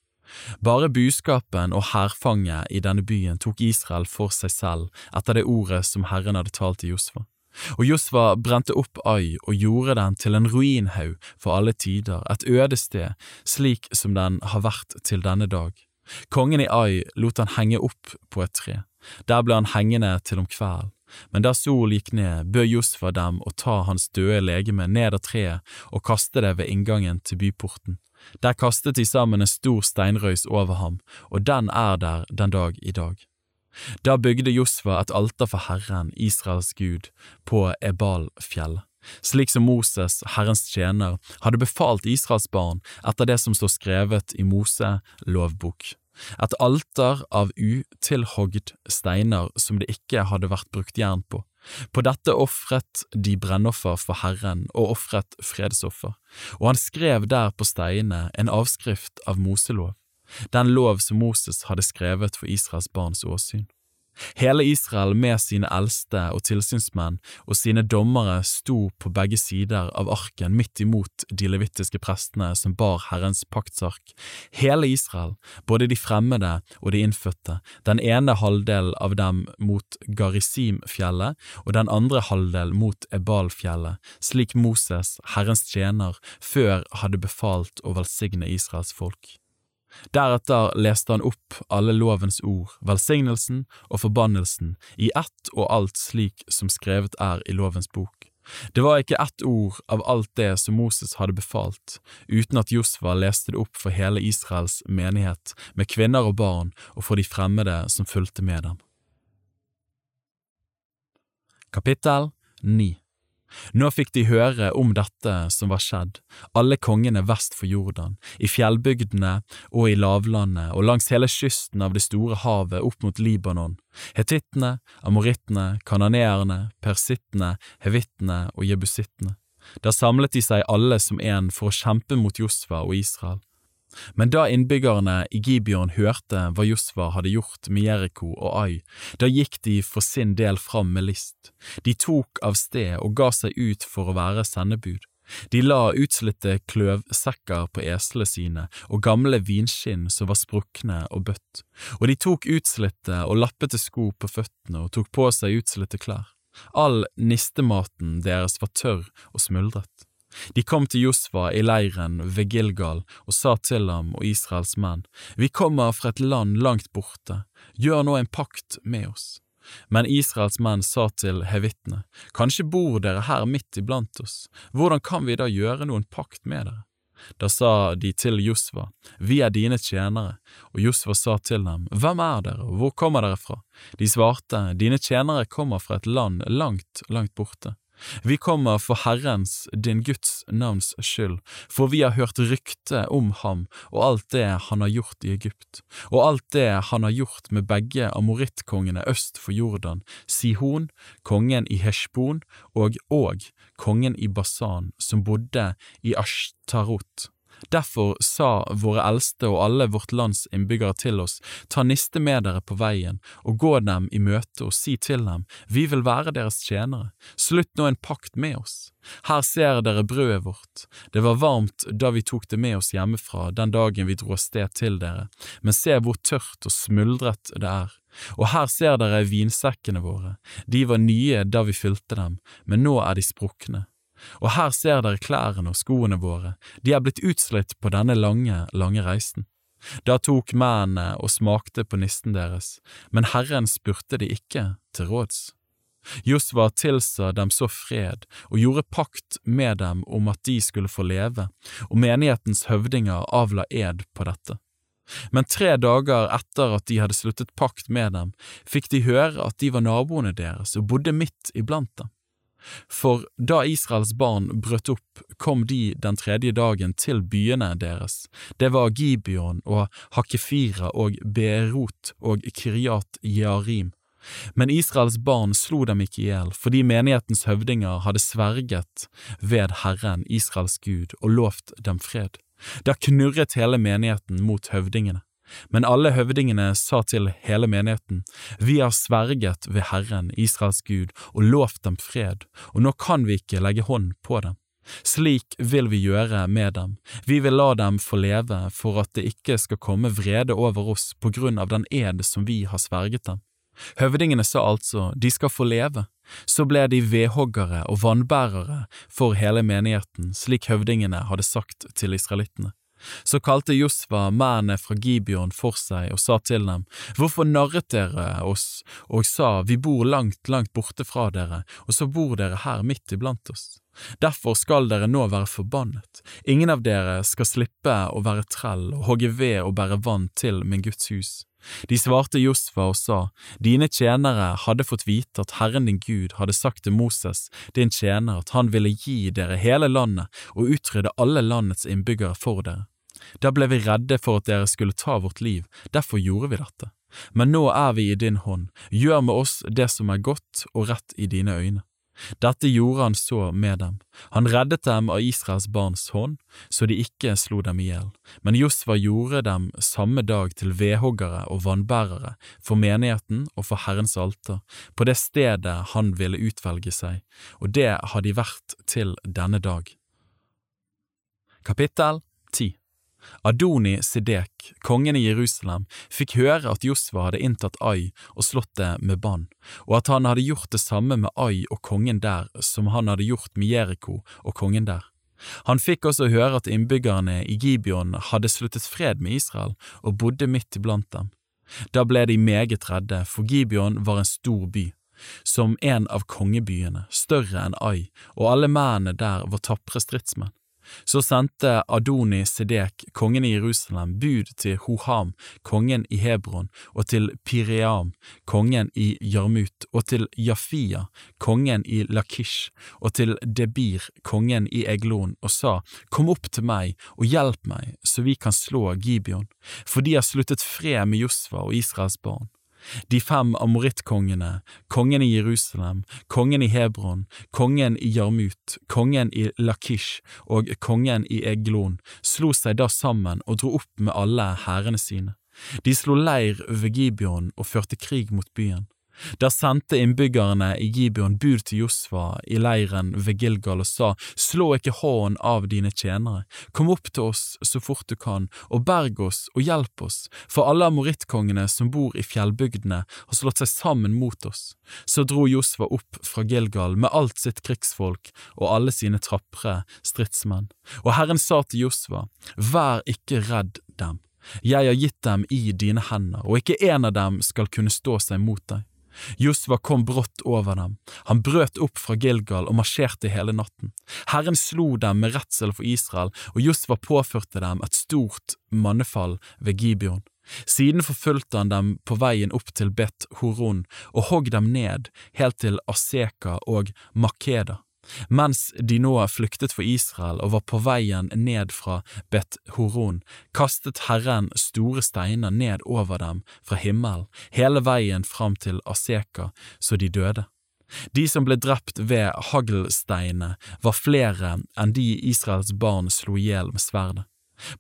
Bare buskapen og hærfanget i denne byen tok Israel for seg selv etter det ordet som Herren hadde talt til Josva. Og Josva brente opp Ai og gjorde den til en ruinhaug for alle tider, et øde sted, slik som den har vært til denne dag. Kongen i Ai lot han henge opp på et tre. Der ble han hengende til om kvelden. Men der sol gikk ned, bød Josfa dem å ta hans døde legeme ned av treet og kaste det ved inngangen til byporten. Der kastet de sammen en stor steinrøys over ham, og den er der den dag i dag. Da bygde Josfa et alter for Herren, Israels Gud, på Ebal-fjellet, slik som Moses, Herrens tjener, hadde befalt Israels barn etter det som står skrevet i Mose lovbok et alter av utilhogd steiner som det ikke hadde vært brukt jern på. På dette ofret de brennoffer for Herren og ofret fredsoffer, og han skrev der på steinene en avskrift av Moselov, den lov som Moses hadde skrevet for Israels barns åsyn. Hele Israel med sine eldste og tilsynsmenn og sine dommere sto på begge sider av arken midt imot de levittiske prestene som bar Herrens paktsark. Hele Israel, både de fremmede og de innfødte, den ene halvdelen av dem mot Garisimfjellet og den andre halvdel mot Ebalfjellet, slik Moses, Herrens tjener, før hadde befalt å velsigne Israels folk. Deretter leste han opp alle lovens ord, velsignelsen og forbannelsen, i ett og alt slik som skrevet er i lovens bok. Det var ikke ett ord av alt det som Moses hadde befalt, uten at Josva leste det opp for hele Israels menighet, med kvinner og barn og for de fremmede som fulgte med dem. Kapittel 9 nå fikk de høre om dette som var skjedd, alle kongene vest for Jordan, i fjellbygdene og i lavlandet og langs hele kysten av det store havet opp mot Libanon, hetittene, amorittene, kananeerne, persittene, hevittene og jebusittene. Der samlet de seg alle som en for å kjempe mot Josfa og Israel. Men da innbyggerne i Gibeon hørte hva Josva hadde gjort med Jeriko og Ai, da gikk de for sin del fram med list. De tok av sted og ga seg ut for å være sendebud. De la utslitte kløvsekker på eslene sine og gamle vinskinn som var sprukne og bøtt, og de tok utslitte og lappete sko på føttene og tok på seg utslitte klær. All nistematen deres var tørr og smuldret. De kom til Josfa i leiren ved Gilgal og sa til ham og Israels menn, Vi kommer fra et land langt borte, gjør nå en pakt med oss. Men Israels menn sa til hevittene, Kanskje bor dere her midt iblant oss, hvordan kan vi da gjøre noen pakt med dere? Da sa de til Josva, Vi er dine tjenere, og Josva sa til dem, Hvem er dere, og hvor kommer dere fra? De svarte, Dine tjenere kommer fra et land langt, langt borte. Vi kommer for Herrens, din Guds navns skyld, for vi har hørt rykte om ham og alt det han har gjort i Egypt, og alt det han har gjort med begge amorittkongene øst for Jordan, Sihon, kongen i Heshbon, og Og, kongen i Basan, som bodde i Ashtarot. Derfor sa våre eldste og alle vårt lands innbyggere til oss, ta niste med dere på veien, og gå dem i møte og si til dem, vi vil være deres tjenere, slutt nå en pakt med oss. Her ser dere brødet vårt, det var varmt da vi tok det med oss hjemmefra den dagen vi dro av sted til dere, men se hvor tørt og smuldret det er. Og her ser dere vinsekkene våre, de var nye da vi fylte dem, men nå er de sprukne og her ser dere klærne og skoene våre, de er blitt utslitt på denne lange, lange reisen. Da tok mennene og smakte på nisten deres, men Herren spurte de ikke til råds. Josva tilsa dem så fred og gjorde pakt med dem om at de skulle få leve, og menighetens høvdinger avla ed på dette. Men tre dager etter at de hadde sluttet pakt med dem, fikk de høre at de var naboene deres og bodde midt iblant dem. For da Israels barn brøt opp, kom de den tredje dagen til byene deres, det var Gibeon og Hakefira og Beerot og Kiryat Jearim. Men Israels barn slo dem ikke i hjel, fordi menighetens høvdinger hadde sverget ved Herren, Israels Gud, og lovt dem fred. Da knurret hele menigheten mot høvdingene. Men alle høvdingene sa til hele menigheten, Vi har sverget ved Herren, Israels Gud, og lovt dem fred, og nå kan vi ikke legge hånd på dem. Slik vil vi gjøre med dem, vi vil la dem få leve for at det ikke skal komme vrede over oss på grunn av den ed som vi har sverget dem. Høvdingene sa altså, de skal få leve. Så ble de vedhoggere og vannbærere for hele menigheten, slik høvdingene hadde sagt til israelittene. Så kalte Josva mennene fra Gibeon for seg og sa til dem, Hvorfor narret dere oss og sa, Vi bor langt, langt borte fra dere, og så bor dere her midt iblant oss? Derfor skal dere nå være forbannet, ingen av dere skal slippe å være trell og hogge ved og bære vann til min Guds hus. De svarte Josfa og sa, Dine tjenere hadde fått vite at Herren din Gud hadde sagt til Moses, din tjener, at han ville gi dere hele landet og utrydde alle landets innbyggere for dere. Da ble vi redde for at dere skulle ta vårt liv, derfor gjorde vi dette. Men nå er vi i din hånd, gjør med oss det som er godt og rett i dine øyne. Dette gjorde han så med dem. Han reddet dem av Israels barns hånd, så de ikke slo dem i hjel. Men Josva gjorde dem samme dag til vedhoggere og vannbærere for menigheten og for Herrens alter, på det stedet han ville utvelge seg, og det har de vært til denne dag. Kapittel 10 Adoni Sidek, kongen i Jerusalem, fikk høre at Josva hadde inntatt Ai og slått det med bann, og at han hadde gjort det samme med Ai og kongen der som han hadde gjort med Jeriko og kongen der. Han fikk også høre at innbyggerne i Gibeon hadde sluttet fred med Israel og bodde midt iblant dem. Da ble de meget redde, for Gibeon var en stor by, som en av kongebyene, større enn Ai, og alle mennene der var tapre stridsmenn. Så sendte Adoni Sedek, kongen i Jerusalem, bud til Hoham, kongen i Hebron, og til Piream, kongen i Jarmut, og til Jafia, kongen i Lakish, og til Debir, kongen i Eglon, og sa, Kom opp til meg og hjelp meg, så vi kan slå Gibeon, for de har sluttet fred med Josva og Israels barn. De fem amorittkongene, kongen i Jerusalem, kongen i Hebron, kongen i Jarmut, kongen i Lakish og kongen i Eglon, slo seg da sammen og dro opp med alle hærene sine. De slo leir ved Gibeon og førte krig mot byen. Der sendte innbyggerne i Gibeon bud til Josfa i leiren ved Gilgal og sa, Slå ikke hånden av dine tjenere, kom opp til oss så fort du kan, og berg oss og hjelp oss, for alle amorittkongene som bor i fjellbygdene har slått seg sammen mot oss. Så dro Josfa opp fra Gilgal med alt sitt krigsfolk og alle sine trapre stridsmenn. Og Herren sa til Josfa, Vær ikke redd dem. Jeg har gitt dem i dine hender, og ikke en av dem skal kunne stå seg mot deg. Josva kom brått over dem, han brøt opp fra Gilgal og marsjerte hele natten. Herren slo dem med redsel for Israel, og Josva påførte dem et stort mannefall ved Gibeon. Siden forfulgte han dem på veien opp til Bet Horon og hogg dem ned helt til Aseka og Makeda. Mens de nå flyktet for Israel og var på veien ned fra Bet Horon, kastet Herren store steiner ned over dem fra himmelen, hele veien fram til Aseka, så de døde. De som ble drept ved haglsteinene, var flere enn de Israels barn slo i hjel med sverdet.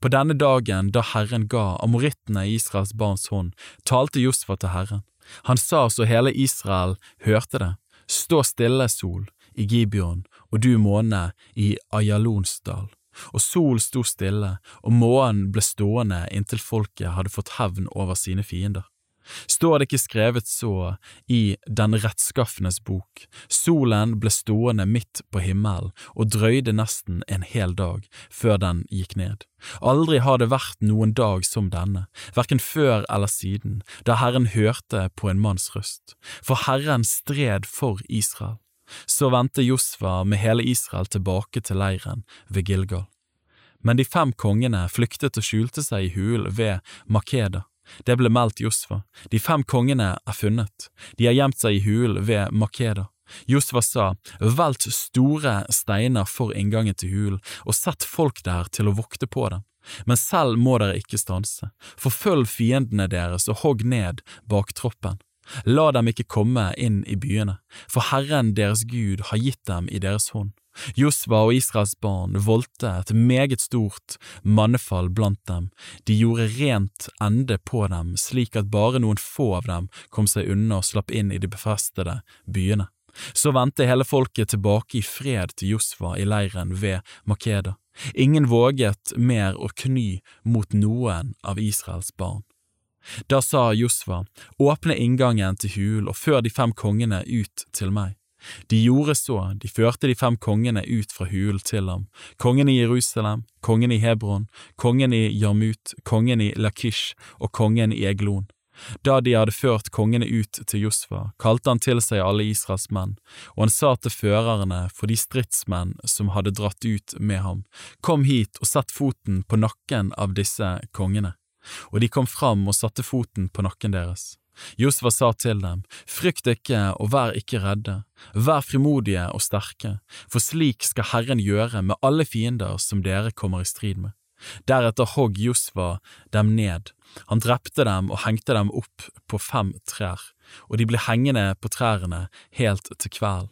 På denne dagen da Herren ga amorittene i Israels barns hånd, talte Josfa til Herren. Han sa så hele Israel hørte det, stå stille, sol, i Gibeon, og du måne i Ayalonsdal. Og sol sto stille, og månen ble stående inntil folket hadde fått hevn over sine fiender. Står det ikke skrevet så i Den rettskaffenes bok, solen ble stående midt på himmelen og drøyde nesten en hel dag før den gikk ned. Aldri har det vært noen dag som denne, hverken før eller siden, da Herren hørte på en manns røst, for Herren stred for Israel. Så vendte Josva med hele Israel tilbake til leiren ved Gilgal. Men de fem kongene flyktet og skjulte seg i hulen ved Makeda det ble meldt Josfa. De fem kongene er funnet. De har gjemt seg i hulen ved Makeda. Josfa sa, velt store steiner for inngangen til hulen, og sett folk der til å vokte på dem. Men selv må dere ikke stanse. Forfølg fiendene deres og hogg ned baktroppen. La dem ikke komme inn i byene, for Herren deres Gud har gitt dem i deres hånd. Josva og Israels barn voldte et meget stort mannefall blant dem, de gjorde rent ende på dem slik at bare noen få av dem kom seg unna og slapp inn i de befestede byene. Så vendte hele folket tilbake i fred til Josva i leiren ved Makeda. Ingen våget mer å kny mot noen av Israels barn. Da sa Josva, åpne inngangen til hulen og før de fem kongene ut til meg. De gjorde så, de førte de fem kongene ut fra hulen til ham, kongen i Jerusalem, kongen i Hebron, kongen i Jarmut, kongen i Lakish og kongen i Eglon. Da de hadde ført kongene ut til Josfa, kalte han til seg alle Israels menn, og han sa til førerne for de stridsmenn som hadde dratt ut med ham, Kom hit og sett foten på nakken av disse kongene. Og de kom fram og satte foten på nakken deres. Josva sa til dem, Frykt ikke og vær ikke redde, vær frimodige og sterke, for slik skal Herren gjøre med alle fiender som dere kommer i strid med. Deretter hogg Josva dem ned, han drepte dem og hengte dem opp på fem trær, og de ble hengende på trærne helt til kvelden.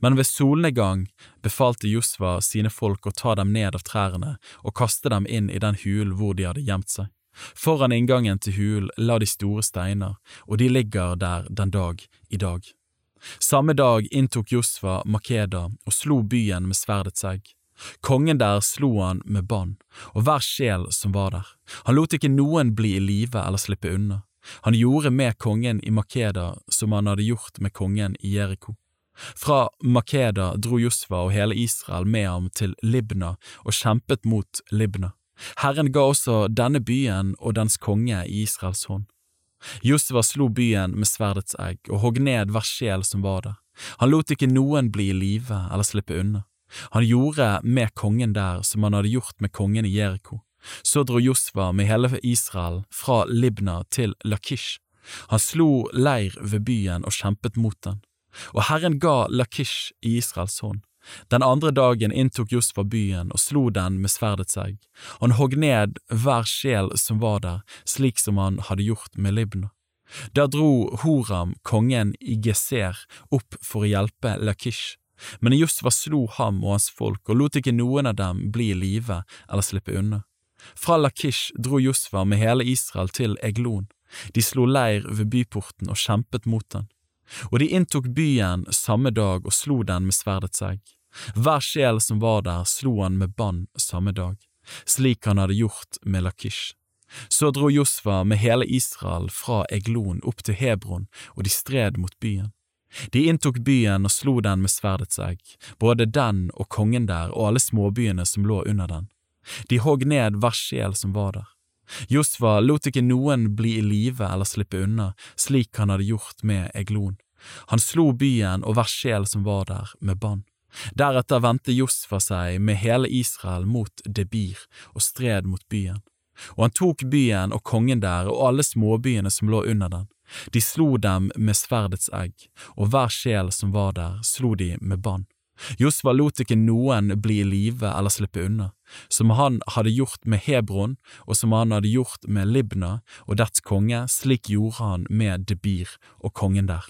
Men ved solnedgang befalte Josva sine folk å ta dem ned av trærne og kaste dem inn i den hulen hvor de hadde gjemt seg. Foran inngangen til hulen la de store steiner, og de ligger der den dag i dag. Samme dag inntok Josfa Makeda og slo byen med sverdets egg. Kongen der slo han med bann, og hver sjel som var der. Han lot ikke noen bli i live eller slippe unna. Han gjorde med kongen i Makeda som han hadde gjort med kongen i Jeriko. Fra Makeda dro Josfa og hele Israel med ham til Libna og kjempet mot Libna. Herren ga også denne byen og dens konge i Israels hånd. Josva slo byen med sverdets egg og hogg ned hver sjel som var der. Han lot ikke noen bli i live eller slippe unna. Han gjorde med kongen der som han hadde gjort med kongen i Jeriko. Så dro Josva med hele Israel fra Libna til Lakish. Han slo leir ved byen og kjempet mot den. Og Herren ga Lakish i Israels hånd. Den andre dagen inntok Josfa byen og slo den med sverdet seg, og Han hogg ned hver sjel som var der, slik som han hadde gjort med Libna. Da dro Horam, kongen i Geser, opp for å hjelpe Lakish. Men Josfa slo ham og hans folk og lot ikke noen av dem bli i live eller slippe unna. Fra Lakish dro Josfa med hele Israel til Eglon. De slo leir ved byporten og kjempet mot den. Og de inntok byen samme dag og slo den med sverdet egg. Hver sjel som var der, slo han med bann samme dag, slik han hadde gjort med Lakish. Så dro Josfa med hele Israel fra Eglon opp til Hebron, og de stred mot byen. De inntok byen og slo den med sverdets egg, både den og kongen der og alle småbyene som lå under den. De hogg ned hver sjel som var der. Josfa lot ikke noen bli i live eller slippe unna, slik han hadde gjort med Eglon. Han slo byen og hver sjel som var der, med bann. Deretter vendte Josfa seg med hele Israel mot Debir og stred mot byen. Og han tok byen og kongen der og alle småbyene som lå under den. De slo dem med sverdets egg, og hver sjel som var der, slo de med bann. Josfa lot ikke noen bli i live eller slippe unna, som han hadde gjort med Hebron og som han hadde gjort med Libna og dets konge, slik gjorde han med Debir og kongen der.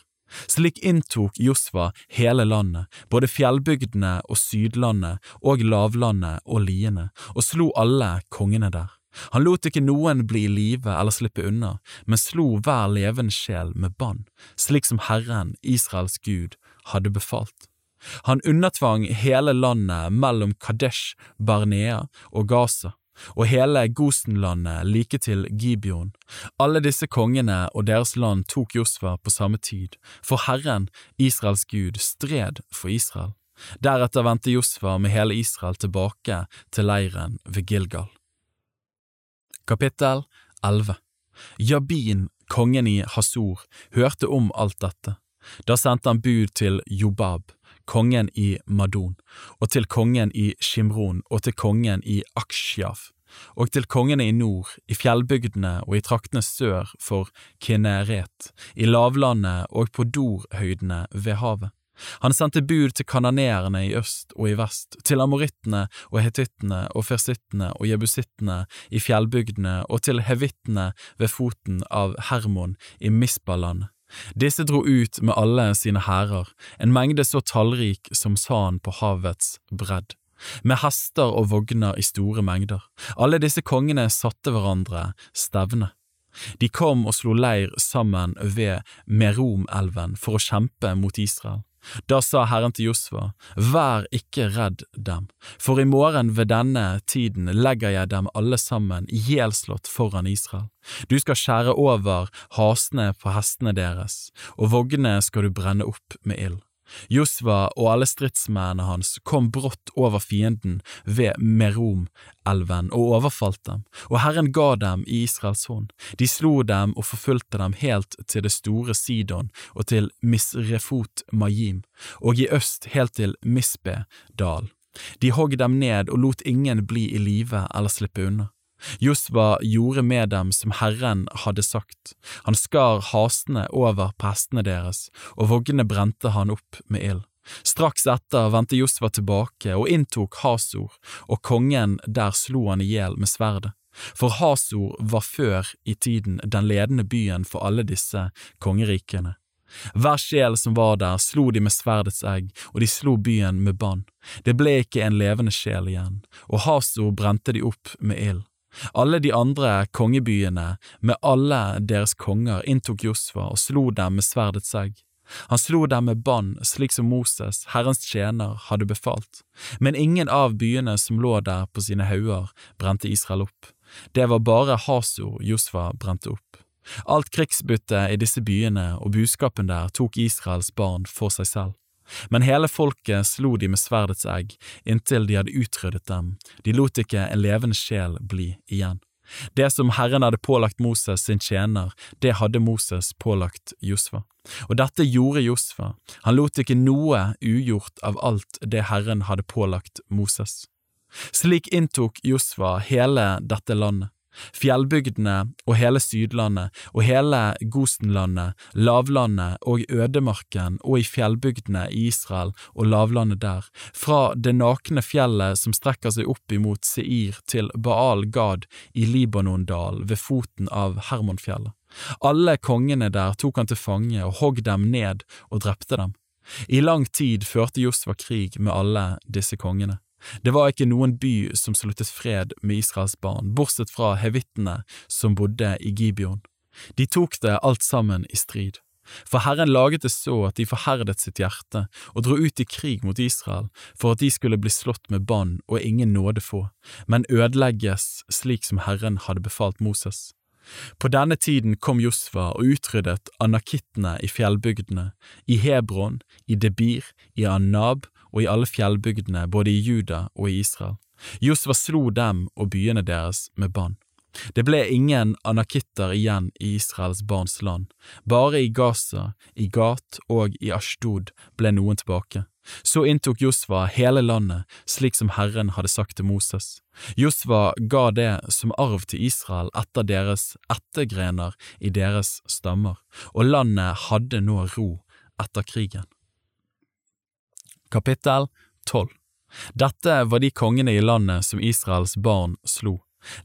Slik inntok Josva hele landet, både fjellbygdene og sydlandet og lavlandet og liene, og slo alle kongene der. Han lot ikke noen bli i live eller slippe unna, men slo hver levende sjel med bann, slik som Herren, Israels Gud, hadde befalt. Han undertvang hele landet mellom Kadesh, Barnea og Gaza, og hele Gosenlandet like til Gibeon. Alle disse kongene og deres land tok Josfa på samme tid, for Herren, Israels Gud, stred for Israel. Deretter vendte Josfa med hele Israel tilbake til leiren ved Gilgal. Kapittel 11 Jabin, kongen i Hasor, hørte om alt dette. Da sendte han bud til Jobab, kongen i Madon, og til kongen i Shimron og til kongen i Aksjav, og til kongene i nord, i fjellbygdene og i traktene sør for Kineret, i lavlandet og på Dorhøydene ved havet. Han sendte bud til kananeerne i øst og i vest, til amorittene og hetittene og fersittene og jebusittene i fjellbygdene og til hevittene ved foten av Hermon i Misbaland disse dro ut med alle sine hærer, en mengde så tallrik som sand på havets bredd, med hester og vogner i store mengder. Alle disse kongene satte hverandre stevne. De kom og slo leir sammen ved Merom-elven for å kjempe mot Israel. Da sa Herren til Josva, Vær ikke redd dem, for i morgen ved denne tiden legger jeg dem alle sammen ihjelslått foran Israel. Du skal skjære over hasene på hestene deres, og vognene skal du brenne opp med ild. Josva og alle stridsmennene hans kom brått over fienden ved Merom-elven og overfalt dem, og Herren ga dem i Israels hånd. De slo dem og forfulgte dem helt til det store Sidon og til Misrefot Majim, og i øst helt til Misbe dal. De hogg dem ned og lot ingen bli i live eller slippe unna. Josva gjorde med dem som Herren hadde sagt, han skar hasene over på hestene deres, og vognene brente han opp med ild. Straks etter vendte Josva tilbake og inntok Hasor, og kongen der slo han i hjel med sverdet. For Hasor var før i tiden den ledende byen for alle disse kongerikene. Hver sjel som var der, slo de med sverdets egg, og de slo byen med bann. Det ble ikke en levende sjel igjen, og Hasor brente de opp med ild. Alle de andre kongebyene, med alle deres konger, inntok Josfa og slo dem med sverdets egg. Han slo dem med bånd, slik som Moses, Herrens tjener, hadde befalt, men ingen av byene som lå der på sine hauger, brente Israel opp. Det var bare Hasor Josfa brente opp. Alt krigsbyttet i disse byene og buskapen der tok Israels barn for seg selv. Men hele folket slo de med sverdets egg inntil de hadde utryddet dem, de lot ikke en levende sjel bli igjen. Det som Herren hadde pålagt Moses sin tjener, det hadde Moses pålagt Josfa. Og dette gjorde Josfa, han lot ikke noe ugjort av alt det Herren hadde pålagt Moses. Slik inntok Josfa hele dette landet, Fjellbygdene og hele Sydlandet og hele Gosenlandet, lavlandet og ødemarken og i fjellbygdene i Israel og lavlandet der, fra det nakne fjellet som strekker seg opp imot Seir til Baal Gad i Libanondal ved foten av Hermonfjellet. Alle kongene der tok han til fange og hogg dem ned og drepte dem. I lang tid førte Josva krig med alle disse kongene. Det var ikke noen by som sluttet fred med Israels barn, bortsett fra hevittene som bodde i Gibeon. De tok det alt sammen i strid. For Herren laget det så at de forherdet sitt hjerte og dro ut i krig mot Israel for at de skulle bli slått med bann og ingen nåde få, men ødelegges slik som Herren hadde befalt Moses. På denne tiden kom Josfa og utryddet anakittene i fjellbygdene, i Hebron, i Debir, i Anab og i alle fjellbygdene både i Juda og i Israel. Josva slo dem og byene deres med bann. Det ble ingen anakitter igjen i Israels barns land, bare i Gaza, i Gat og i Ashtod ble noen tilbake. Så inntok Josva hele landet, slik som Herren hadde sagt til Moses. Josva ga det som arv til Israel etter deres ettergrener i deres stammer, og landet hadde nå ro etter krigen. Kapittel 12 Dette var de kongene i landet som Israels barn slo.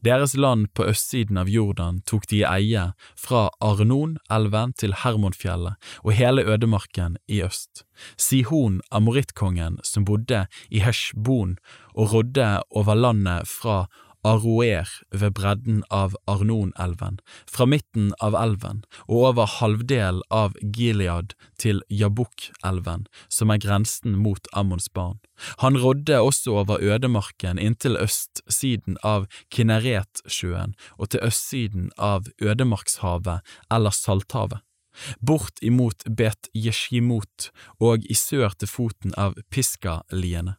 Deres land på østsiden av Jordan tok de i eie fra Arnon-elven til Hermonfjellet og hele ødemarken i øst. Sihon, amorittkongen som bodde i Heshbon og rådde over landet fra Aroer ved bredden av Arnon-elven, fra midten av elven og over halvdel av Gilead til Jabuk-elven, som er grensen mot Ammons barn. Han rådde også over ødemarken inntil østsiden av Kinneretsjøen og til østsiden av ødemarkshavet eller Salthavet bort imot Bet Jeshimot og i sør til foten av Piska-liene.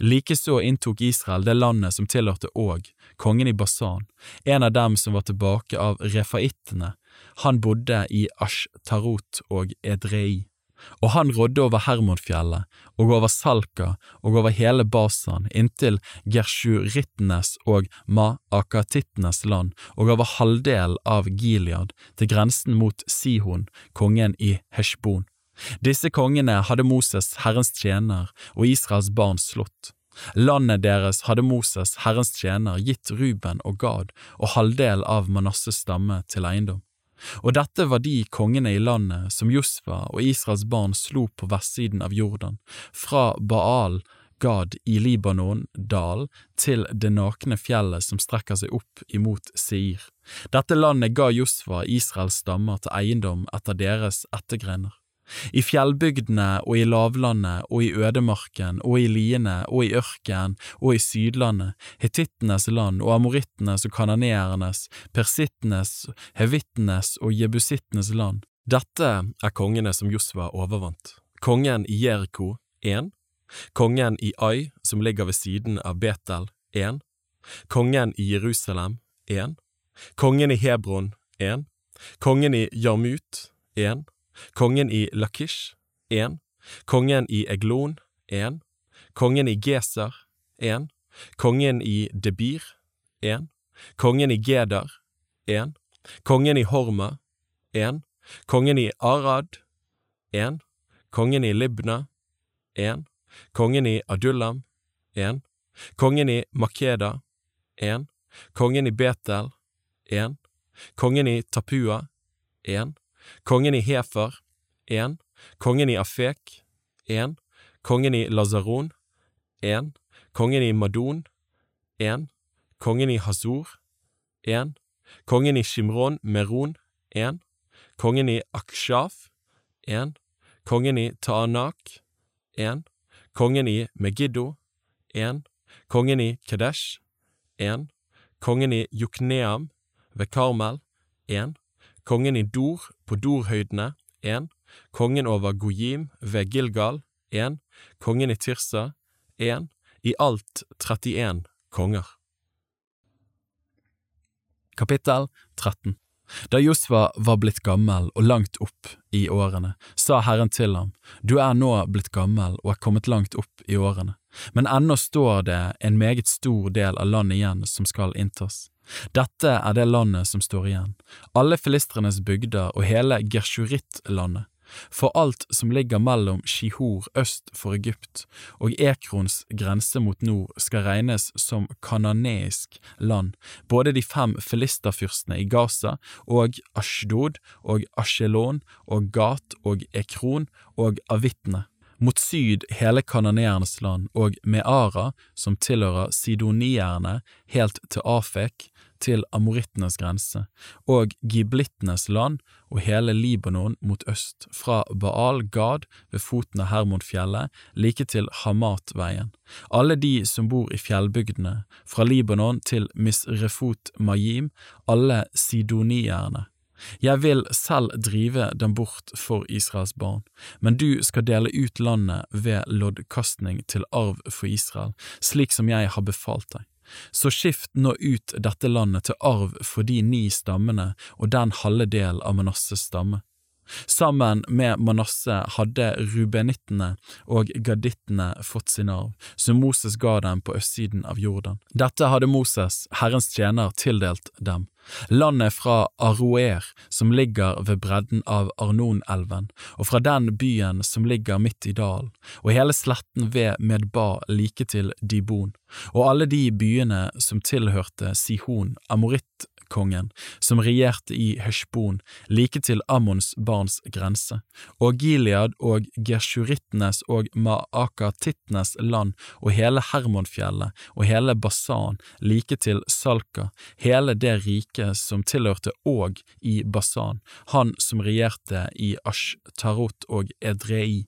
Likeså inntok Israel det landet som tilhørte Åg, kongen i Basan, en av dem som var tilbake av refaittene, han bodde i Ashtarot og Edrei, og han rådde over Hermonfjellet og over Salka og over hele Basan inntil Gershurittenes og Maakatittenes land og over halvdelen av Gilead til grensen mot Sihon, kongen i Heshbon. Disse kongene hadde Moses, Herrens tjener, og Israels barn slått. Landet deres hadde Moses, Herrens tjener, gitt Ruben og Gad og halvdel av Manasses stamme til eiendom. Og dette var de kongene i landet som Josfa og Israels barn slo på vestsiden av Jordan, fra Baal Gad i Libanon, dal, til det nakne fjellet som strekker seg opp imot Seir. Dette landet ga Josfa Israels stammer til eiendom etter deres ettergrener. I fjellbygdene og i lavlandet og i ødemarken og i liene og i ørkenen og i sydlandet, hetittenes land og amorittenes og kananeernes, persittenes, hevittenes og jebusittenes land. Dette er kongene som Josva overvant. Kongen i Jeriko, 1. Kongen i Ai, som ligger ved siden av Betel, 1. Kongen i Jerusalem, 1. Kongen i Hebron, 1. Kongen i Jarmut, én kongen i Lakish, 1. Kongen i Eglon, 1. Kongen i Geser, 1. Kongen i Debir, 1. Kongen i Geder, 1. Kongen i Horma, 1. Kongen i Arad, 1. Kongen i Libna, 1. Kongen i Adullam, 1. Kongen i Makeda, 1. Kongen i Betel, 1. Kongen i Tapua, 1. Kongen i Hefer, 1. Kongen i Afek, 1. Kongen i Lazaron, 1. Kongen i Madon, 1. Kongen i Hazor, 1. Kongen i Shimron Meron, 1. Kongen i Akshaf, 1. Kongen i Taanak, 1. Kongen i Megiddo, 1. Kongen i Kadesh, 1. Kongen i Jukneam ved Karmel, 1 kongen i Dor på Dorhøydene, 1. Kongen over Gojim ved Gilgal, 1. Kongen i Tirsa, 1. I alt 31 konger. Kapittel 13 Da Josva var blitt gammel og langt opp i årene, sa Herren til ham, Du er nå blitt gammel og er kommet langt opp i årene, men ennå står det en meget stor del av landet igjen som skal inntas. Dette er det landet som står igjen, alle filistrenes bygder og hele Gershuritt-landet, for alt som ligger mellom Shihor øst for Egypt og Ekrons grense mot nord skal regnes som kananeisk land, både de fem filisterfyrstene i Gaza og Ashdod og Ashelon og Gat og Ekron og Avittene mot syd hele kanoneernes land og Meara, som tilhører sidonierne, helt til Afek, til amorittenes grense, og giblittenes land og hele Libanon mot øst, fra Baal Gad ved foten av Hermonfjellet like til Hamatveien, alle de som bor i fjellbygdene, fra Libanon til Misrefot Mayim, alle sidonierne, jeg vil selv drive dem bort for Israels barn, men du skal dele ut landet ved loddkastning til arv for Israel, slik som jeg har befalt deg. Så skift nå ut dette landet til arv for de ni stammene og den halve del av Manasses stamme. Sammen med Manasseh hadde rubenittene og gadittene fått sin arv, som Moses ga dem på østsiden av Jordan. Dette hadde Moses, Herrens tjener, tildelt dem. Landet fra Aroer, som ligger ved bredden av Arnonelven, og fra den byen som ligger midt i dalen, og hele sletten ved Medba like til Dibon, og alle de byene som tilhørte Sihon, amoritt kongen, som regjerte i Heshbon, like til Ammons barns grense, og Gilead og gesjurittenes og maakatittenes land og hele Hermonfjellet og hele Basan, like til Salka, hele det riket som tilhørte Og i Basan, han som regjerte i Ashtarot og Edrei,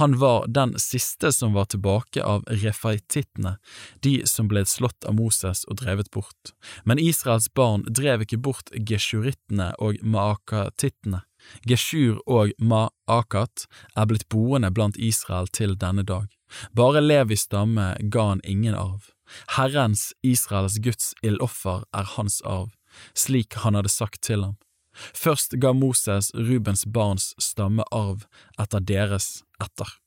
han var den siste som var tilbake av refaitittene, de som ble slått av Moses og drevet bort. Men Israels barn drev ikke bort geshurittene og maakatittene. Geshur og maakat er blitt boende blant Israel til denne dag. Bare Levis stamme ga han ingen arv. Herrens, Israels Guds ildoffer er hans arv, slik han hadde sagt til ham. Først ga Moses Rubens barns stamme arv etter deres etter.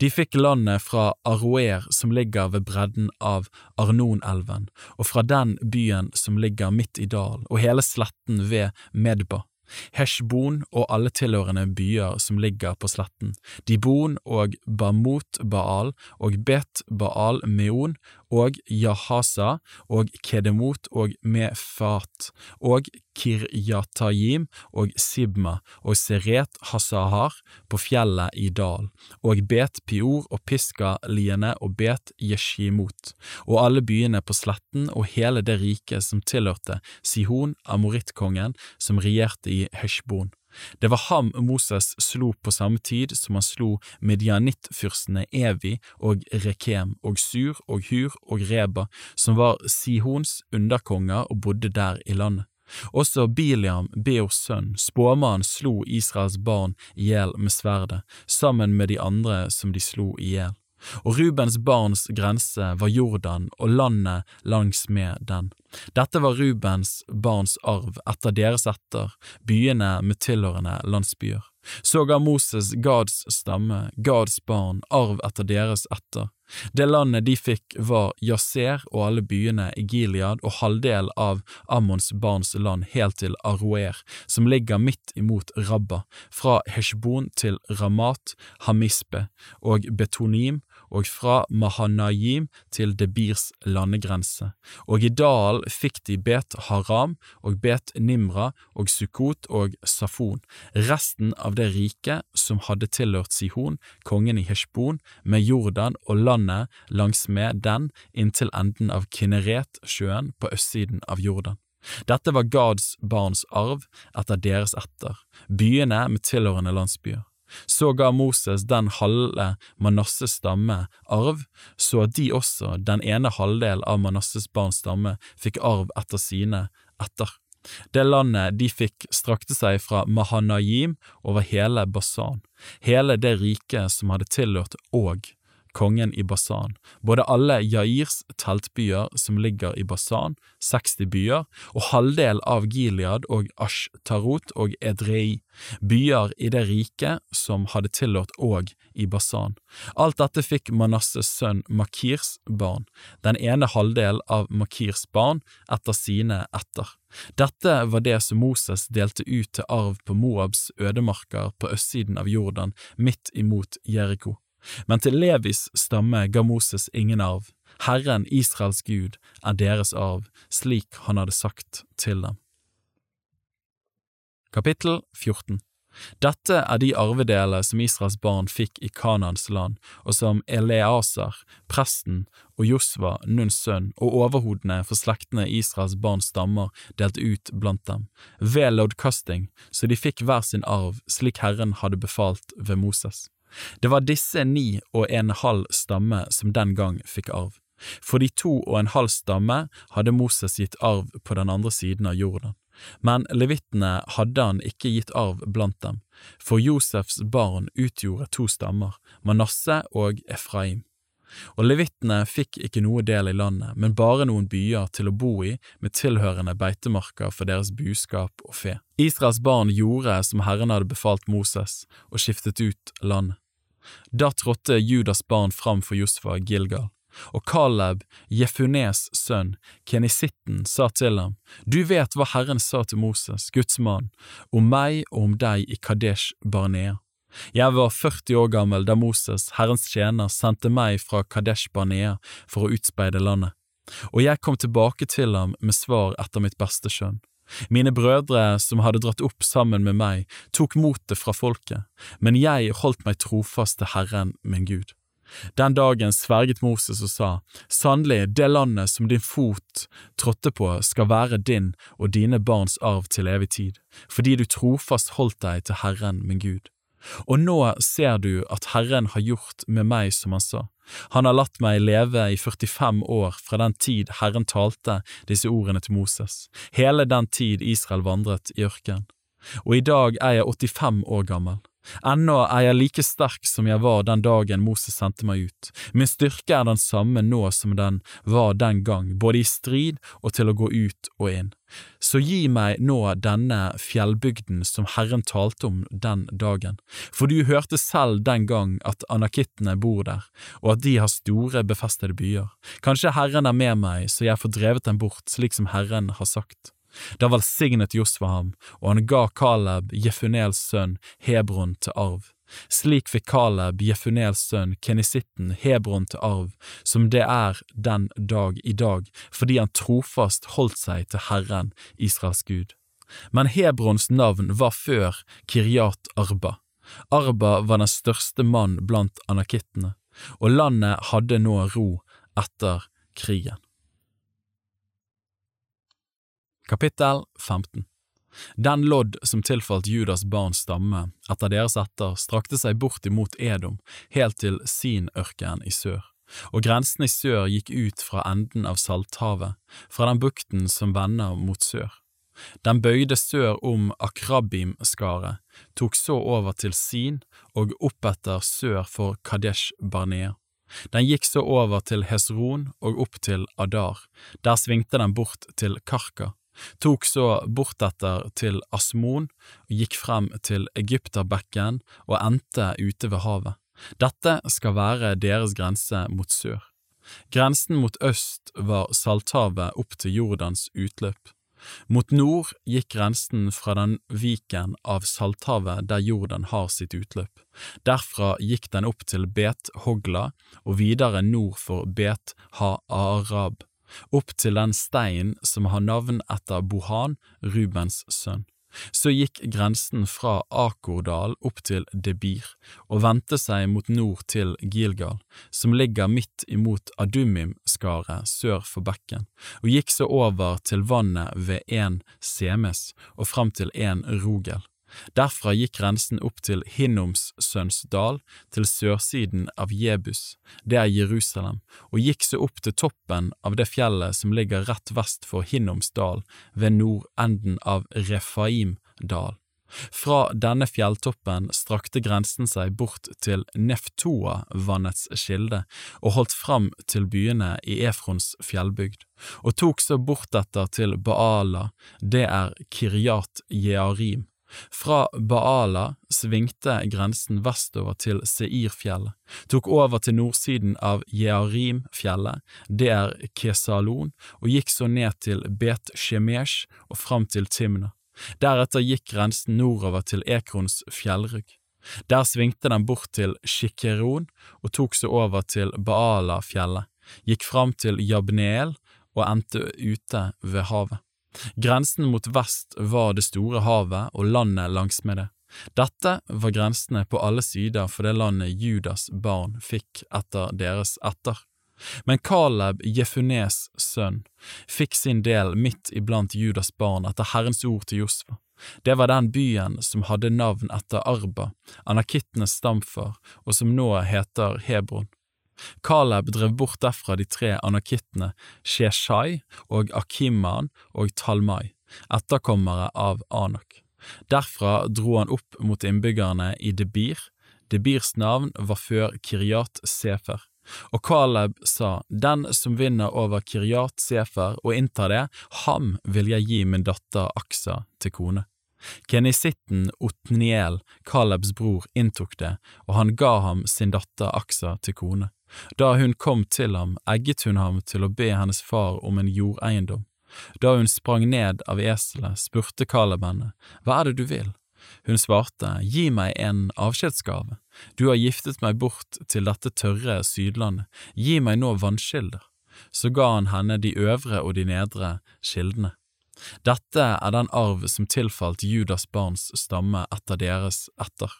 De fikk landet fra Aroer som ligger ved bredden av Arnonelven, og fra den byen som ligger midt i dalen, og hele sletten ved Medba. Heshbon og alle tilhørende byer som ligger på sletten, Dibon og Bamut Baal og Bet Baal Meon og Jahasa og Kedemot og Mefat og Kiryatayim og Sibma og Seret Hasahar på fjellet i dal, og Bet Pior og Piska-liene og Bet Jeshimot, og alle byene på sletten og hele det riket som tilhørte Sihon, amorittkongen, som regjerte i Heshbon. Det var ham Moses slo på samme tid som han slo midjanittfyrstene Evi og Rekem og Sur og Hur og Reba, som var Sihons underkonger og bodde der i landet. Også Biliam, Beors sønn, spåmannen, slo Israels barn i hjel med sverdet, sammen med de andre som de slo i hjel. Og Rubens barns grense var Jordan og landet langs med den. Dette var Rubens barns arv etter deres etter, byene med tilhørende landsbyer. Så ga Moses Gads stamme, Gads barn, arv etter deres etter. Det landet de fikk var Yaser og alle byene i Gilead og halvdel av Ammons barns land helt til Aroer, som ligger midt imot Rabba, fra Heshbon til Ramat, Hamispe og Betonim og fra Mahanayim til Debirs landegrense, og i dalen fikk de Bet Haram og Bet Nimra og Sukkot og Safon, resten av det riket som hadde tilhørt Sihon, kongen i Heshbon, med Jordan og landet langsmed den inntil enden av Kinneret-sjøen på østsiden av Jordan. Dette var Gads barns arv etter deres etter, byene med tilhørende landsbyer. Så ga Moses den halve Manasses stamme arv, så at de også, den ene halvdel av Manasses barns stamme, fikk arv etter sine etter. Det landet de fikk strakte seg fra Mahanayim over hele Basan, hele det riket som hadde tilhørt Og, kongen i Basan, både alle Jairs teltbyer som ligger i Basan, 60 byer, og halvdel av Gilead og Ashtarot og Edrei, byer i det riket som hadde tilhørt Og i Basan. Alt dette fikk Manasses sønn Makirs barn, den ene halvdel av Makirs barn etter sine etter. Dette var det som Moses delte ut til arv på Moabs ødemarker på østsiden av Jordan, midt imot Jeriko. Men til Levis stamme ga Moses ingen arv. Herren, Israels Gud, er deres arv, slik han hadde sagt til dem. Kapittel 14 Dette er de arvedeler som Israels barn fikk i Kanans land, og som Eleaser, presten, og Josva, Nuns sønn, og overhodene for slektene Israels barns stammer delte ut blant dem, ved loddkasting, så de fikk hver sin arv, slik Herren hadde befalt ved Moses. Det var disse ni og en halv stamme som den gang fikk arv. For de to og en halv stamme hadde Moses gitt arv på den andre siden av Jordan. Men levittene hadde han ikke gitt arv blant dem, for Josefs barn utgjorde to stammer, Manasseh og Efraim. Og levittene fikk ikke noe del i landet, men bare noen byer til å bo i med tilhørende beitemarker for deres buskap og fe. Israels barn gjorde som Herren hadde befalt Moses, og skiftet ut landet. Da trådte Judas barn fram for Josfa Gilgal. Og Caleb, Jefunes sønn, kenisitten, sa til ham, Du vet hva Herren sa til Moses, Guds mann, om meg og om deg i Kadesh Barnea. Jeg var 40 år gammel da Moses, Herrens tjener, sendte meg fra Kadesh Barnea for å utspeide landet, og jeg kom tilbake til ham med svar etter mitt beste skjønn. Mine brødre som hadde dratt opp sammen med meg, tok motet fra folket, men jeg holdt meg trofast til Herren min Gud. Den dagen sverget Moses og sa, Sannelig, det landet som din fot trådte på skal være din og dine barns arv til evig tid, fordi du trofast holdt deg til Herren min Gud. Og nå ser du at Herren har gjort med meg som han sa. Han har latt meg leve i 45 år fra den tid Herren talte disse ordene til Moses, hele den tid Israel vandret i ørkenen. Og i dag er jeg 85 år gammel. Ennå er jeg like sterk som jeg var den dagen Moses sendte meg ut. Min styrke er den samme nå som den var den gang, både i strid og til å gå ut og inn. Så gi meg nå denne fjellbygden som Herren talte om den dagen, for du hørte selv den gang at anakittene bor der, og at de har store, befestede byer. Kanskje Herren er med meg så jeg får drevet dem bort, slik som Herren har sagt. Da velsignet Josva ham, og han ga Kaleb, Jefunels sønn, Hebron til arv. Slik fikk Kaleb, Jefunels sønn, kenisitten, Hebron til arv, som det er den dag i dag, fordi han trofast holdt seg til Herren, Israels Gud. Men Hebrons navn var før Kiryat Arba. Arba var den største mann blant anakittene, og landet hadde nå ro etter krigen. Kapittel 15 Den lodd som tilfalt Judas barns stamme etter deres etter, strakte seg bort imot Edom, helt til Sin-ørkenen i sør, og grensen i sør gikk ut fra enden av Salthavet, fra den bukten som vender mot sør. Den bøyde sør om Akrabim-skaret, tok så over til Sin og oppetter sør for Kadesh Barnea. Den gikk så over til Hesron og opp til Adar, der svingte den bort til Karka, tok så bortetter til Asmon og gikk frem til Egypterbekken og endte ute ved havet. Dette skal være deres grense mot sør. Grensen mot øst var Salthavet opp til Jordans utløp. Mot nord gikk grensen fra den viken av Salthavet der Jordan har sitt utløp. Derfra gikk den opp til Bet Hogla og videre nord for Bet Ha-Arab opp til den steinen som har navn etter Bohan, Rubens sønn. Så gikk grensen fra Akordal opp til Debir og vendte seg mot nord til Gilgal, som ligger midt imot Adumim-skaret sør for bekken, og gikk så over til vannet ved en Semes og fram til en Rogel. Derfra gikk grensen opp til Hinnoms sønns dal, til sørsiden av Jebus, det er Jerusalem, og gikk så opp til toppen av det fjellet som ligger rett vest for Hinnoms dal, ved nordenden av Refaim dal. Fra denne fjelltoppen strakte grensen seg bort til Neftoa-vannets kilde og holdt fram til byene i Efrons fjellbygd, og tok så bortetter til Baala, det er Kiryat Jearim, fra Baala svingte grensen vestover til Seirfjellet, tok over til nordsiden av Jearim-fjellet, det er Kesalon, og gikk så ned til Bet Shemesh og fram til Timna. Deretter gikk grensen nordover til Ekrons fjellrygg. Der svingte den bort til Shikeron og tok så over til Baala-fjellet, gikk fram til Jabneel og endte ute ved havet. Grensen mot vest var det store havet og landet langsmed det. Dette var grensene på alle sider for det landet Judas barn fikk etter deres etter. Men Caleb, Jefunes sønn, fikk sin del midt iblant Judas barn etter Herrens ord til Josfa. Det var den byen som hadde navn etter Arba, anakittenes stamfar, og som nå heter Hebron. Caleb drev bort derfra de tre anakittene Sheshai og Akiman og Talmai, etterkommere av Anak. Derfra dro han opp mot innbyggerne i Debir. Debirs navn var før Kiryat Sefer. Og Kaleb sa, Den som vinner over Kiryat Sefer og inntar det, ham vil jeg gi min datter Aksa til kone. Kenisitten Otniel, Kalebs bror, inntok det, og han ga ham sin datter Aksa til kone. Da hun kom til ham, egget hun ham til å be hennes far om en jordeiendom. Da hun sprang ned av eselet, spurte Kaleb henne, Hva er det du vil? Hun svarte, Gi meg en avskjedsgave. Du har giftet meg bort til dette tørre Sydlandet, gi meg nå vannkilder. Så ga han henne de øvre og de nedre kildene. Dette er den arv som tilfalt Judas barns stamme etter deres etter.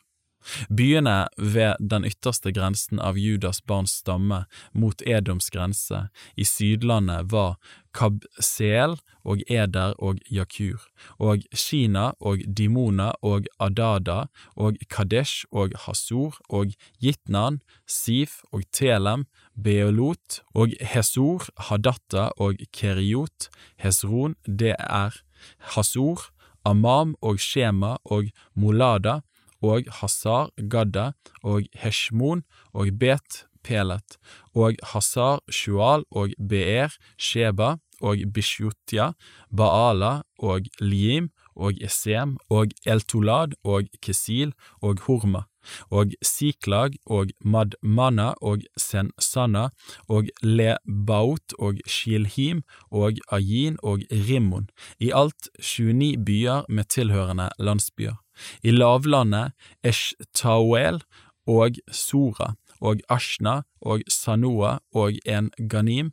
Byene ved den ytterste grensen av Judas barns stamme mot Edoms grense i Sydlandet var Kabseel og Eder og Jakur, og Kina og Dimona og Adada og Kadesh og Hasur og Jitnan, Sif og Telem, Beolot og Hesor, Hadatta og Keriot, Hesron, det er Hasor, Amam og Shema og Molada, og Hasar Gadda og Heshmon og Bet Pelet og Hasar Shual og Beer Sheba og Bishutya, Baala og Lim og Esem og Eltolad og Kesil og Horma og Siklag og Madmana og Sensana og Lebaut og Shilhim og Ayin og Rimmon, i alt 29 byer med tilhørende landsbyer. I lavlandet Eshtawel og Sora og Ashna og Sanoa og en Ganim,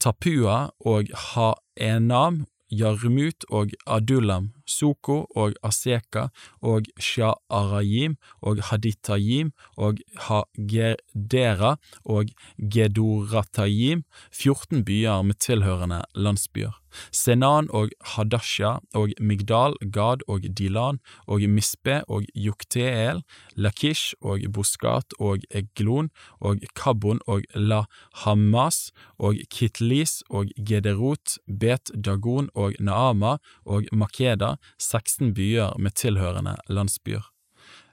Tapua og Haenam Jarmut og Adullam, Soko og Aseka og Sha'arayim og Haditayim og Hagedera og Gedoratayim, 14 byer med tilhørende landsbyer. Senan og Hadasha og Migdal, Gad og Dilan og Mispe og Jukteel, Lakish og Boskat og Eglon og Kabon og La Hamas og Kitlis og Gederot, Bet Dagon og Naama og Makeda, 16 byer med tilhørende landsbyer.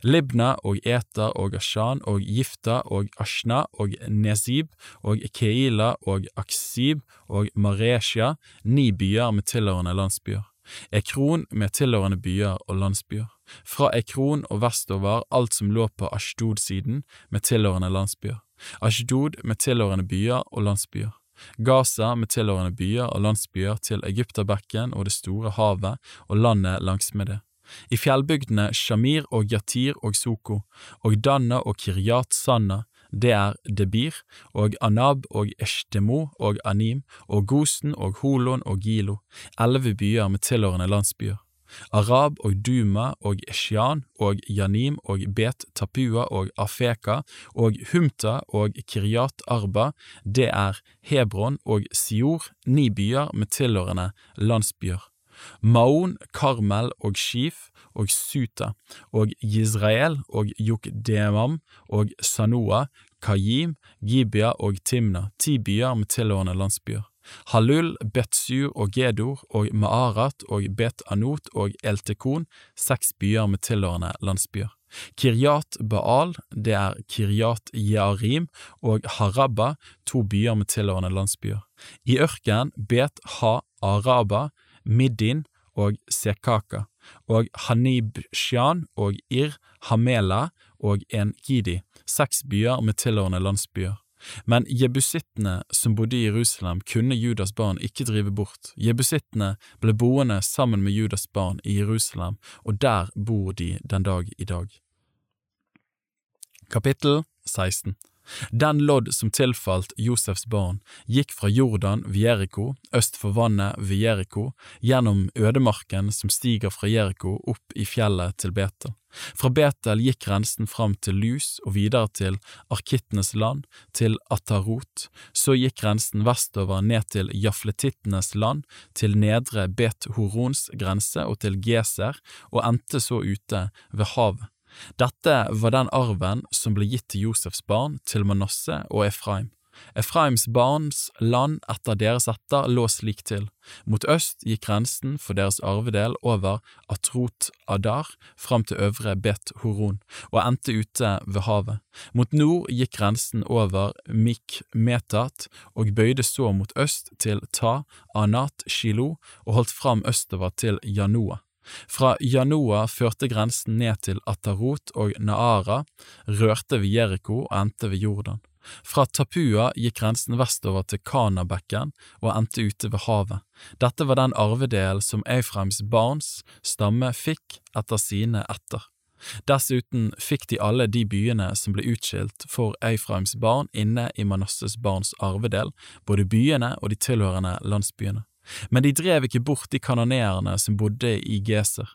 Libna og Eta og Ashan og Gifta og Ashna og Nesib og Keila og Aksib og Maresja, ni byer med tilhørende landsbyer. Ekron med tilhørende byer og landsbyer. Fra Ekron og vestover alt som lå på Ashdod-siden med tilhørende landsbyer. Ashdod med tilhørende byer og landsbyer. Gaza med tilhørende byer og landsbyer til Egypterbekken og det store havet og landet langsmed det i fjellbygdene Shamir og Yatir og Soko, og Danna og Kiryat Sanna, det er Debir, og Anab og Eshtemo og Anim, og Gosen og Holon og Gilo, elleve byer med tilhørende landsbyer. Arab og Duma og Eshian og Janim og Bet Tapua og Afeka og Humta og Kiryat Arba, det er Hebron og Sior, ni byer med tilhørende landsbyer. Maon, Karmel og Shif og Suta og Yisrael og Jokdemam og Sanoa, Kayim, Gibia og Timna, ti byer med tilhørende landsbyer. Halul, Betsu og Gedor og Maarat og Bet Anot og Eltekon, seks byer med tilhørende landsbyer. Kiryat Baal, det er Kiryat Yarim og Haraba, to byer med tilhørende landsbyer. I ørkenen Bet Ha Araba, Middin og Sekaka, og Hanibshan og Ir Hamela og En Gidi, seks byer med tilhørende landsbyer. Men jebusittene som bodde i Jerusalem kunne Judas barn ikke drive bort. Jebusittene ble boende sammen med Judas barn i Jerusalem, og der bor de den dag i dag. Kapittel 16 den lodd som tilfalt Josefs barn, gikk fra Jordan ved Jeriko, øst for vannet ved Jeriko, gjennom ødemarken som stiger fra Jeriko opp i fjellet til Betel. Fra Betel gikk grensen fram til Lus og videre til Arkittenes land, til Atarot, så gikk grensen vestover ned til Jafletittenes land, til nedre Bet Horons grense og til Geser, og endte så ute ved havet. Dette var den arven som ble gitt til Josefs barn, til Manasseh og Efraim. Efraims barns land etter deres etter lå slik til. Mot øst gikk grensen for deres arvedel over Atrot Adar fram til øvre Bet Horon, og endte ute ved havet. Mot nord gikk grensen over Mik Metat og bøyde så mot øst til Ta Anat Shilo og holdt fram østover til Janoa. Fra Janoa førte grensen ned til Atarot og Naara, rørte ved Jeriko og endte ved Jordan. Fra Tapua gikk grensen vestover til Kanabekken og endte ute ved havet. Dette var den arvedel som Eifreims barns stamme fikk etter sine etter. Dessuten fikk de alle de byene som ble utskilt for Eifreims barn inne i Manasses barns arvedel, både byene og de tilhørende landsbyene. Men de drev ikke bort de kanoneerne som bodde i Geser.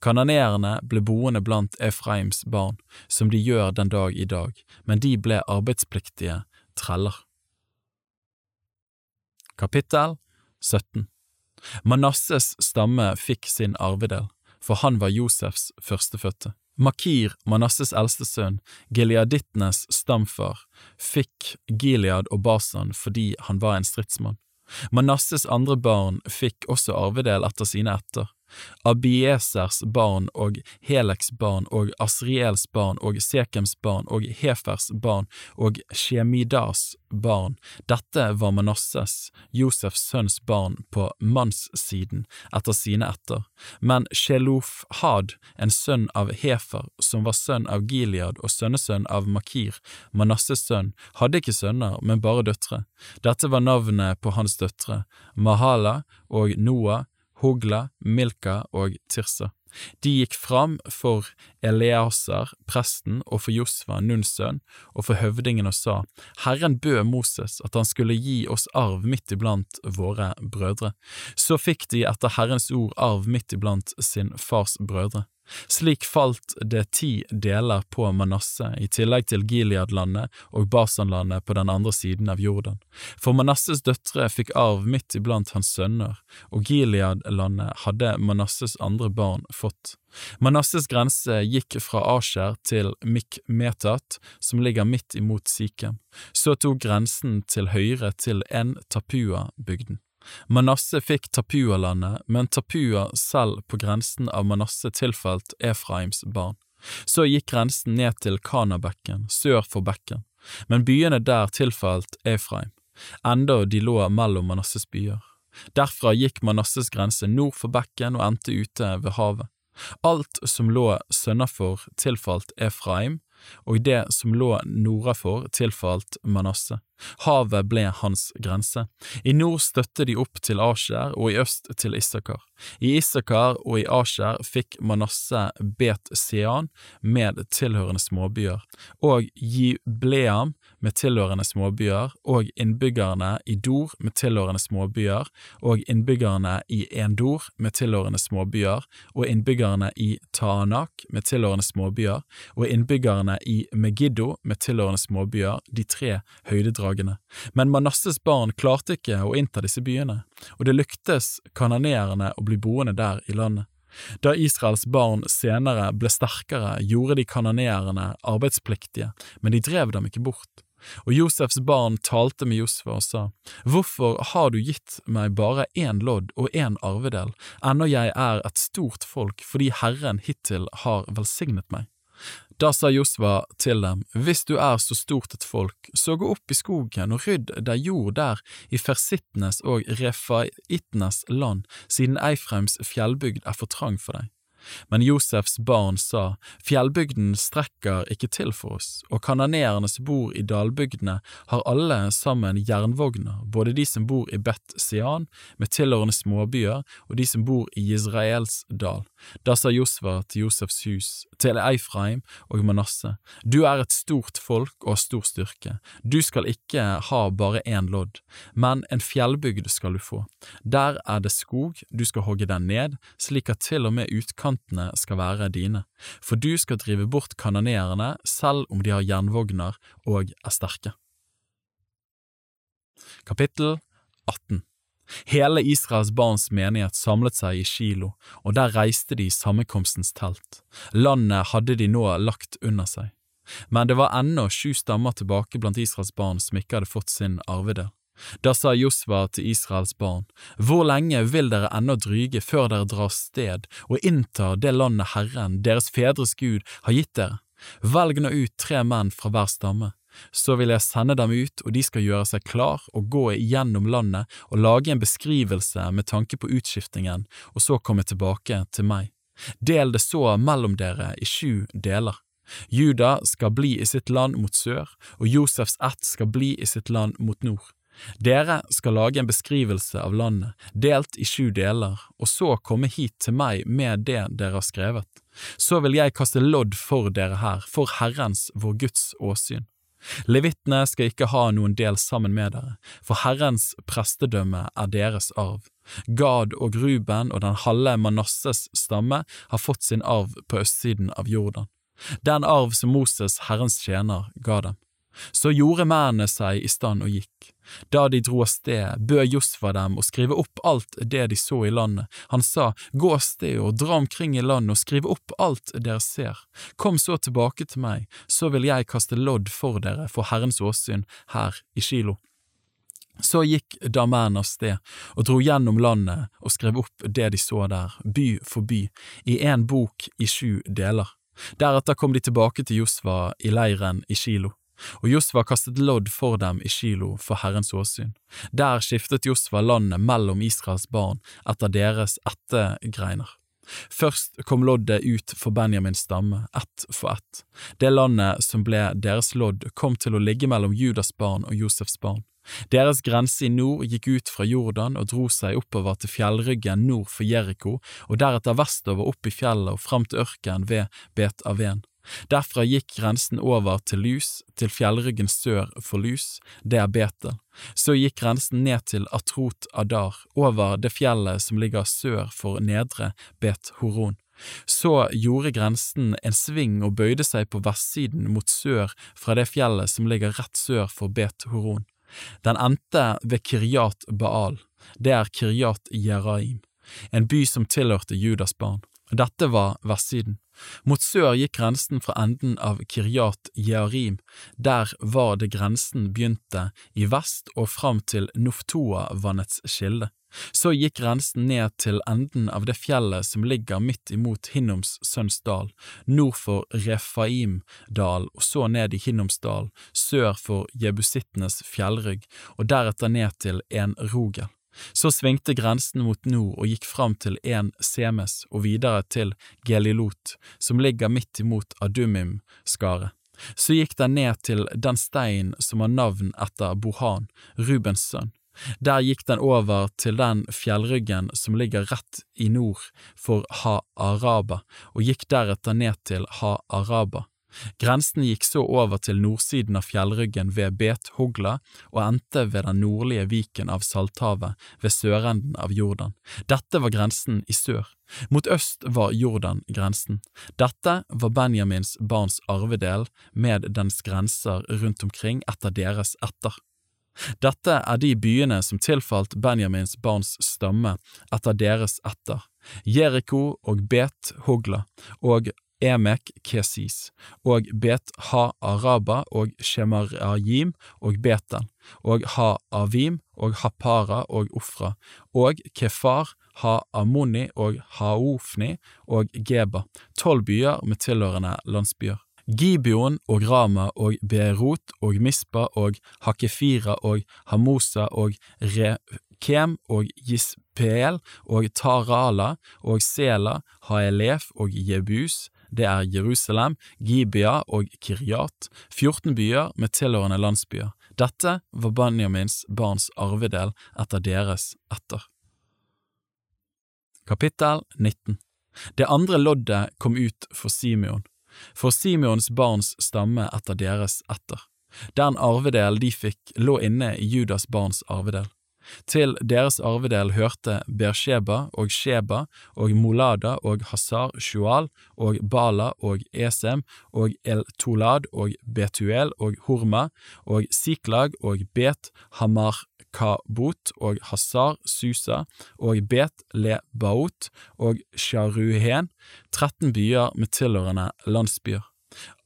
Kanoneerne ble boende blant Efraims barn, som de gjør den dag i dag, men de ble arbeidspliktige treller. Kapittel 17 Manasses stamme fikk sin arvedel, for han var Josefs førstefødte. Makir, Manasses eldste sønn, gileadittenes stamfar, fikk Gilead og Basan fordi han var en stridsmann. Manasses andre barn fikk også arvedel etter sine etter, Abiesers barn og Heleks barn og Asriels barn og Sekems barn og Hefers barn og Shemidas barn. Dette var Manasses, Josefs sønns barn på mannssiden etter sine etter. Men Shelofhad, en sønn av Hefer, som var sønn av Gilead og sønnesønn av Makir, Manasses sønn, hadde ikke sønner, men bare døtre. Dette var navnet på hans døtre, Mahala og Noah, Hogla, Milka og Tirsa. De gikk fram for Eleasar, presten, og for Josva, Nuns sønn, og for høvdingen og sa, Herren bød Moses at han skulle gi oss arv midt iblant våre brødre. Så fikk de etter Herrens ord arv midt iblant sin fars brødre. Slik falt det ti deler på Manasseh, i tillegg til Gileadlandet og Basanlandet på den andre siden av Jordan. For Manasses døtre fikk arv midt iblant hans sønner, og Gileadlandet hadde Manasses andre barn fått. Manasses grense gikk fra Asher til Mikmetat, som ligger midt imot Sikhem. Så tok grensen til høyre til En Tapua-bygden. Manasse fikk Tapua-landet, men Tapua selv på grensen av Manasse tilfalt Efraims barn. Så gikk grensen ned til Kanabekken, sør for bekken, men byene der tilfalt Efraim, enda de lå mellom Manasses byer. Derfra gikk Manasses grense nord for bekken og endte ute ved havet. Alt som lå sønnafor, tilfalt Efraim, og det som lå nordafor, tilfalt Manasse. Havet ble hans grense. I nord støtte de opp til Asher og i øst til Issakar. I Issakar og i Asher fikk Manasse Bet Sean med tilhørende småbyer, og Gibleam med tilhørende småbyer, og innbyggerne i Dor med tilhørende småbyer, og innbyggerne i Endor med tilhørende småbyer, og innbyggerne i Tanak med tilhørende småbyer, og innbyggerne i Megiddo med tilhørende småbyer, de tre høydedragene. Men Manasses barn klarte ikke å innta disse byene, og det lyktes kanoneerne å bli boende der i landet. Da Israels barn senere ble sterkere, gjorde de kanonerende arbeidspliktige, men de drev dem ikke bort. Og Josefs barn talte med Josfa og sa, Hvorfor har du gitt meg bare én lodd og én arvedel, ennå jeg er et stort folk fordi Herren hittil har velsignet meg? Da sa Josva til dem, Hvis du er så stort et folk, så gå opp i skogen og rydd deg jord der i fersittenes og refaittenes land, siden Eifreims fjellbygd er for trang for deg. Men Josefs barn sa, Fjellbygden strekker ikke til for oss, og kanoneerne som bor i dalbygdene har alle sammen jernvogner, både de som bor i Bet Sian med tilhørende småbyer, og de som bor i Israels dal. Da sa Josfa til Josefs hus, til Eifraim og Manasse, du er et stort folk og har stor styrke, du skal ikke ha bare én lodd, men en fjellbygd skal du få. Der er det skog, du skal hogge den ned, slik at til og med utkantene skal være dine, for du skal drive bort kanonerene selv om de har jernvogner og er sterke. Kapittel 18 Hele Israels barns menighet samlet seg i Kilo, og der reiste de i sammenkomstens telt. Landet hadde de nå lagt under seg. men det var ennå sju stammer tilbake blant Israels barn som ikke hadde fått sin arvedel. Da sa Josva til Israels barn, Hvor lenge vil dere ennå dryge før dere drar sted og inntar det landet Herren, deres fedres Gud, har gitt dere? Velg nå ut tre menn fra hver stamme. Så vil jeg sende dem ut, og de skal gjøre seg klar og gå igjennom landet og lage en beskrivelse med tanke på utskiftingen, og så komme tilbake til meg. Del det så mellom dere i sju deler. Juda skal bli i sitt land mot sør, og Josefs ett skal bli i sitt land mot nord. Dere skal lage en beskrivelse av landet, delt i sju deler, og så komme hit til meg med det dere har skrevet. Så vil jeg kaste lodd for dere her, for Herrens, vår Guds åsyn. Levittene skal ikke ha noen del sammen med dere, for Herrens prestedømme er deres arv. Gad og Ruben og den halve Manasses stamme har fått sin arv på østsiden av Jordan, den arv som Moses, Herrens tjener, ga dem. Så gjorde mennene seg i stand og gikk. Da de dro av sted, bød Josfa dem å skrive opp alt det de så i landet. Han sa, Gå av sted og dra omkring i landet og skrive opp alt dere ser. Kom så tilbake til meg, så vil jeg kaste lodd for dere for Herrens åsyn her i Kilo. Så gikk damene av sted og dro gjennom landet og skrev opp det de så der, by for by, i en bok i sju deler. Deretter kom de tilbake til Josva i leiren i Kilo. Og Josva kastet lodd for dem i Kilo for Herrens åsyn. Der skiftet Josva landet mellom Israels barn etter deres ettergreiner. Først kom loddet ut for Benjamins stamme, ett for ett. Det landet som ble deres lodd, kom til å ligge mellom Judas barn og Josefs barn. Deres grense i nord gikk ut fra Jordan og dro seg oppover til fjellryggen nord for Jeriko, og deretter vestover opp i fjellet og fram til ørkenen ved Bet Aven. Derfra gikk grensen over til Lus, til fjellryggen sør for Lus, det er Betel. Så gikk grensen ned til Atrot Adar, over det fjellet som ligger sør for nedre Bet Horon. Så gjorde grensen en sving og bøyde seg på vestsiden mot sør fra det fjellet som ligger rett sør for Bet Horon. Den endte ved Kiryat Baal, det er Kiryat Jeraim, en by som tilhørte Judas barn. Dette var vestsiden. Mot sør gikk grensen fra enden av Kiryat Jearim, der var det grensen begynte i vest og fram til Noftoa-vannets kilde. Så gikk grensen ned til enden av det fjellet som ligger midt imot Hinnoms sønns dal, nord for Refaim-dal og så ned i Hinnoms dal, sør for jebusittenes fjellrygg og deretter ned til En Rogel. Så svingte grensen mot nord og gikk fram til en Semes og videre til Gelilot, som ligger midt imot Adumim-skaret. Så gikk den ned til den steinen som har navn etter Bohan, Rubens sønn. Der gikk den over til den fjellryggen som ligger rett i nord for Ha-Araba, og gikk deretter ned til Ha-Araba. Grensen gikk så over til nordsiden av fjellryggen ved Bet-Hogla og endte ved den nordlige viken av Salthavet ved sørenden av Jordan. Dette var grensen i sør. Mot øst var Jordan grensen. Dette var Benjamins barns arvedel med dens grenser rundt omkring etter deres etter. Dette er de byene som tilfalt Benjamins barns stamme etter deres etter, Jeriko og Bet Hogla og Emek Kesis, og Bet Ha-Araba og Shemarayim og Betel, og Ha-Avim og Hapara og Ofra, og Kefar, Ha-Amoni og Haofni og Geba, tolv byer med tilhørende landsbyer. Gibeon og Rama og Beirut og Mispa og Hakefira og Hamosa og Rekem og Gispeel og Tarala og Sela, Haelef og Jebus, det er Jerusalem, Gibia og Kiryat, 14 byer med tilhørende landsbyer. Dette var Benjamins barns arvedel etter deres etter. Kapittel 19 Det andre loddet kom ut for Simeon, for Simeons barns stamme etter deres etter. Den arvedel de fikk, lå inne i Judas barns arvedel. Til deres arvedel hørte Bersheba og Sheba og Molada og Hazar Shual og Bala og Esem og El-Tolad og Betuel og Horma og Siklag og Bet Hamar Kabot og Hazar Susa og Bet Le Baot og Sharuhen, 13 byer med tilhørende landsbyer.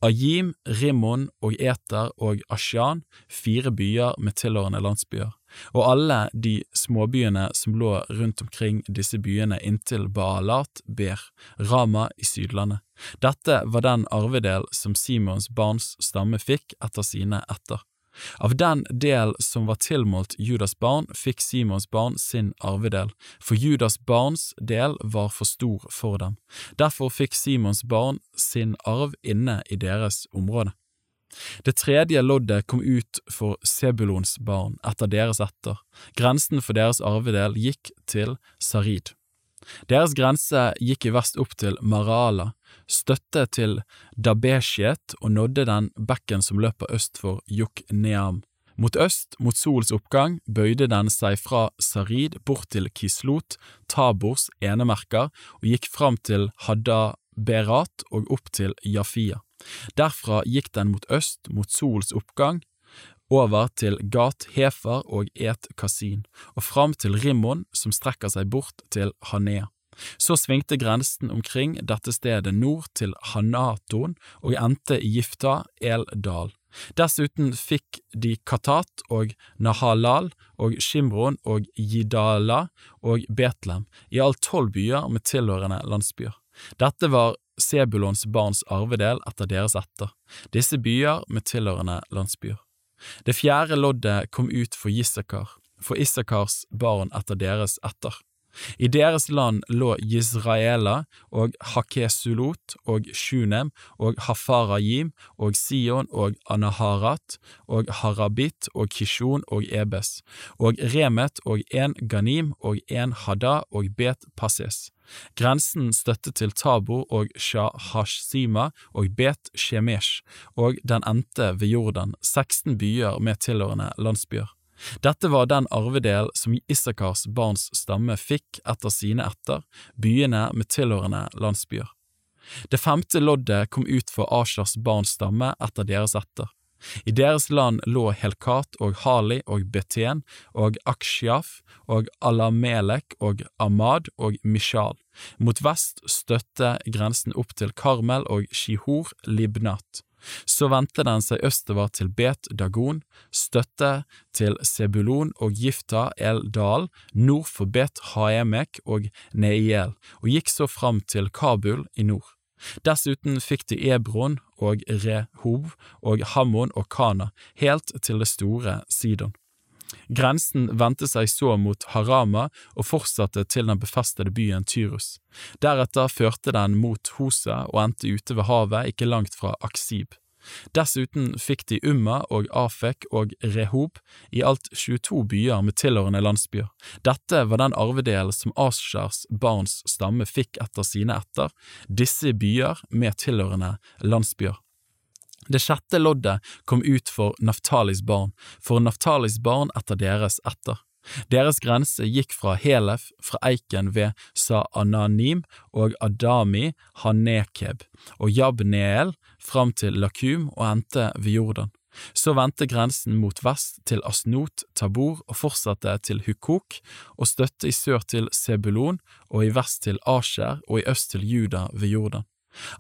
Ajim, Rimmon og Eter og Ashan, fire byer med tilhørende landsbyer, og alle de småbyene som lå rundt omkring disse byene inntil Baalat, Ber, Rama i Sydlandet. Dette var den arvedel som Simons barns stamme fikk etter sine etter. Av den del som var tilmålt Judas barn, fikk Simons barn sin arvedel, for Judas barns del var for stor for dem. Derfor fikk Simons barn sin arv inne i deres område. Det tredje loddet kom ut for Sebulons barn etter deres etter. Grensen for deres arvedel gikk til Sarid. Deres grense gikk i vest opp til Marala, støtte til Dabeshiet og nådde den bekken som løper øst for Jokneam. Mot øst, mot solens oppgang, bøyde den seg fra Sarid bort til Kislot, Tabors enemerker, og gikk fram til Hadda-Berat og opp til Jafia. Derfra gikk den mot øst, mot solens oppgang, over til Gat Hefer og Et Kasin, og fram til Rimmon, som strekker seg bort til Hanea. Så svingte grensen omkring dette stedet nord til Hanaton og endte i Gifta el-Dal. Dessuten fikk de Katat og Nahalal og Shimron og Jidala og Betlehem, i alt tolv byer med tilhørende landsbyer. Dette var Sebulons barns arvedel etter deres etter, disse byer med tilhørende landsbyer. Det fjerde loddet kom ut for Issakar, for Issakars barn etter deres etter. I deres land lå Jisraela og Hakesulot og Shunem og Hafarajim og Sion og Anaharat og Harabit og Kishon og Ebes og Remet og en Ganim og en Hada og Bet Passes. Grensen støtte til Tabor og Shahashima og Bet Shemesh, og den endte ved Jordan, 16 byer med tilhørende landsbyer. Dette var den arvedel som Isakars barns stamme fikk etter sine etter, byene med tilhørende landsbyer. Det femte loddet kom ut for Ashars barns stamme etter deres etter. I deres land lå Helkat og Hali og Betjen og Aksjaf og Alamelek og Amad og Mishal. Mot vest støtte grensen opp til Karmel og Shihor Libnat. Så vendte den seg østover til Bet Dagon, støtte til Sebulon og Gifta el Dal, nord for Bet Haemek og Neiel, og gikk så fram til Kabul i nord. Dessuten fikk de Ebron og Rehov og Hammon og Kana, helt til det store Sidon. Grensen vendte seg så mot Harama og fortsatte til den befestede byen Tyrus. Deretter førte den mot Hosa og endte ute ved havet ikke langt fra Aksib. Dessuten fikk de Umma og Afek og Rehob, i alt 22 byer med tilhørende landsbyer. Dette var den arvedelen som Ashers barns stamme fikk etter sine etter, disse byer med tilhørende landsbyer. Det sjette loddet kom ut for Naftalis barn, for Naftalis barn etter deres etter. Deres grense gikk fra Helef, fra eiken ved Sa-Ananim og Adami Hanekeb og Jabneel fram til Lakum og endte ved Jordan. Så vendte grensen mot vest til Asnot, Tabor og fortsatte til Hukok og støtte i sør til Sebulon og i vest til Asher og i øst til Juda ved Jordan.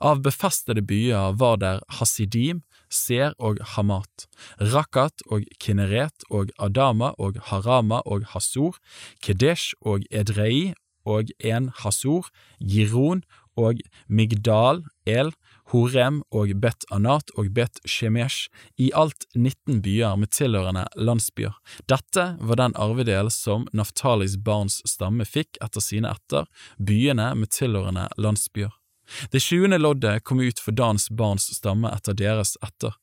Av befestede byer var der Hasidim, Ser og Hamat, Rakat og Kineret og Adama og Harama og Hasor, Kedesh og Edrei og en Hasor, Giron og Migdal El, Horem og Bet Anat og Bet Shemesh, i alt 19 byer med tilhørende landsbyer. Dette var den arvedel som Naftalis barns stamme fikk etter sine etter, byene med tilhørende landsbyer. Det tjuende loddet kom ut for Dans barns stamme etter deres etter.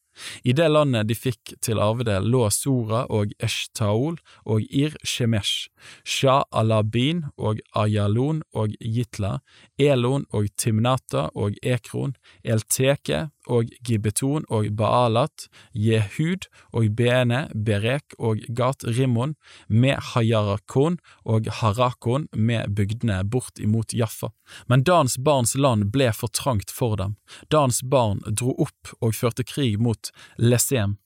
I det landet de fikk til arvedel lå Sora og Eshtaol og Ir Shemesh, Shah Alabin og Ayalon og Jitla, Elon og Timnata og Ekron, Elteke og Gibeton og Baalat, Jehud og Bene, Berek og Gat Rimmon, med Hayarakon og Harakon med bygdene bort imot Jaffa. Men Dans barns land ble for trangt for dem. Dans barn dro opp og førte krig mot Lesem.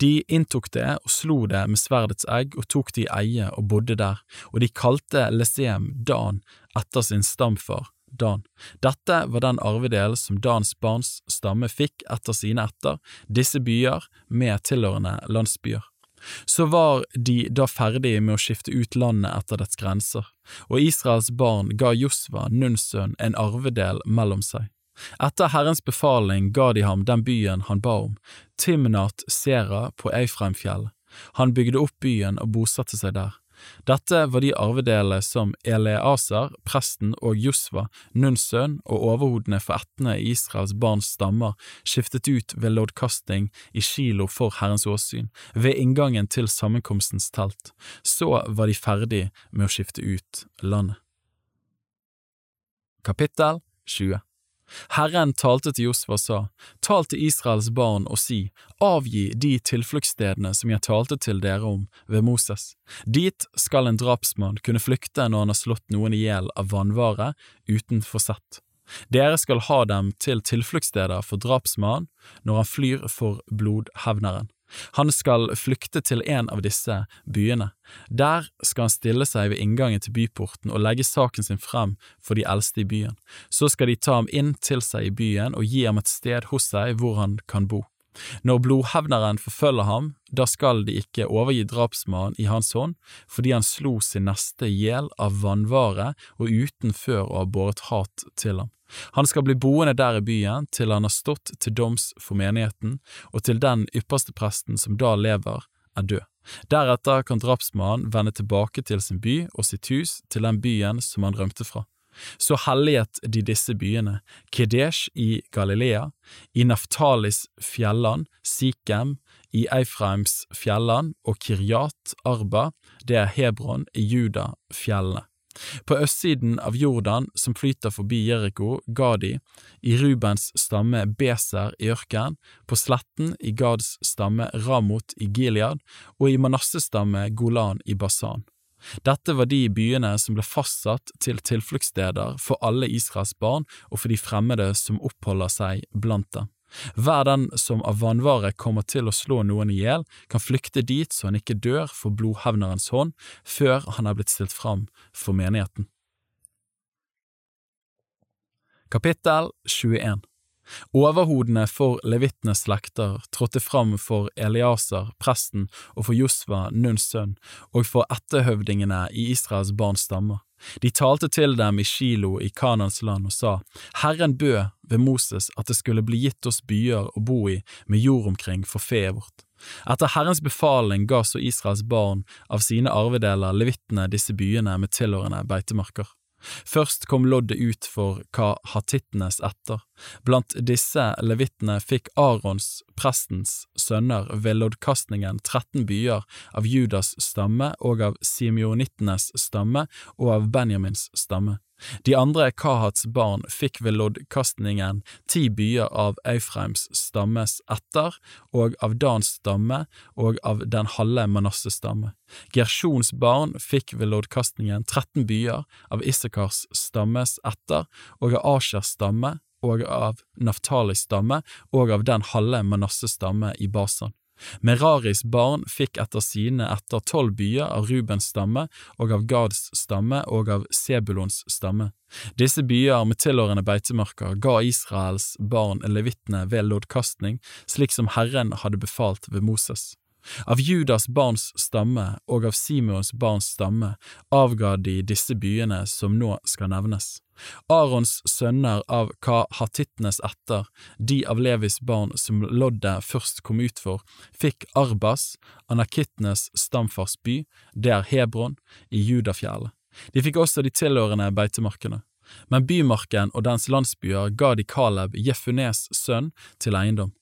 De inntok det og slo det med sverdets egg og tok det i eie og bodde der, og de kalte Lesem Dan etter sin stamfar Dan. Dette var den arvedel som Dans barns stamme fikk etter sine etter, disse byer med tilhørende landsbyer. Så var de da ferdige med å skifte ut landet etter dets grenser, og Israels barn ga Josva, Nuns sønn, en arvedel mellom seg. Etter Herrens befaling ga de ham den byen han ba om, Timnat Sera på Eifreimfjell. Han bygde opp byen og bosatte seg der. Dette var de arvedelene som Eleazar, presten og Josva, Nuns sønn og overhodene for ættene i Israels barns stammer, skiftet ut ved loddkasting i Kilo for Herrens åsyn, ved inngangen til sammenkomstens telt. Så var de ferdig med å skifte ut landet. Kapittel 20 Herren talte til Josfa og sa, Tal til Israels barn og si, avgi de tilfluktsstedene som jeg talte til dere om ved Moses. Dit skal en drapsmann kunne flykte når han har slått noen i hjel av vannvare uten forsett. Dere skal ha dem til tilfluktssteder for drapsmannen når han flyr for blodhevneren. Han skal flykte til en av disse byene. Der skal han stille seg ved inngangen til byporten og legge saken sin frem for de eldste i byen. Så skal de ta ham inn til seg i byen og gi ham et sted hos seg hvor han kan bo. Når blodhevneren forfølger ham, da skal de ikke overgi drapsmannen i hans hånd, fordi han slo sin neste i hjel av vannvare og uten før å ha båret hat til ham. Han skal bli boende der i byen til han har stått til doms for menigheten, og til den ypperste presten som da lever, er død. Deretter kan drapsmannen vende tilbake til sin by og sitt hus, til den byen som han rømte fra. Så helliget de disse byene, Kedesh i Galilea, i Naftalis fjelland, Sikhem, i Eifraims fjelland og Kiryat Arba, det er Hebron i Juda fjellene. På østsiden av Jordan, som flyter forbi Jeriko, Gadi, i Rubens stamme Beser i ørkenen, på sletten i Gads stamme Ramot i Gilead og i Manasses stamme Golan i Basan. Dette var de byene som ble fastsatt til tilfluktssteder for alle Israels barn og for de fremmede som oppholder seg blant dem. Hver den som av vannvare kommer til å slå noen i hjel, kan flykte dit så han ikke dør for blodhevnerens hånd før han er blitt stilt fram for menigheten. Kapittel 21 Overhodene for levitenes slekter trådte fram for Eliaser, presten, og for Josva, Nuns sønn, og for etterhøvdingene i Israels barns stammer. De talte til dem i Kilo i Kanans land og sa, Herren bød ved Moses at det skulle bli gitt oss byer å bo i med jord omkring for feet vårt. Etter Herrens befaling ga så Israels barn av sine arvedeler levittene disse byene med tilhørende beitemarker. Først kom loddet ut for hva hatittenes etter. Blant disse levittene fikk Arons, prestens, sønner ved loddkastningen 13 byer av Judas stamme og av simeonittenes stamme og av Benjamins stamme. De andre Kahats barn fikk ved loddkastningen ti byer av Eufreims stammes etter, og av Dans stamme og av den halve Manasses stamme. Gersjons barn fikk ved loddkastningen 13 byer av Issakars stammes etter, og av Ashers stamme og av Naftalis stamme og av den halve Manasses stamme i Basan. Meraris barn fikk etter sine etter tolv byer av Rubens stamme og av Gads stamme og av Sebulons stamme. Disse byer med tilhørende beitemarker ga Israels barn levittene ved loddkastning, slik som Herren hadde befalt ved Moses. Av Judas barns stamme og av Simons barns stamme avga de disse byene som nå skal nevnes. Arons sønner av kahatittenes etter, de av Levis barn som loddet først kom ut for, fikk Arbas, anakittenes stamfars by, det er Hebron, i Judafjellet. De fikk også de tilhørende beitemarkene. Men bymarken og dens landsbyer ga de Caleb, Jefunes sønn, til eiendom.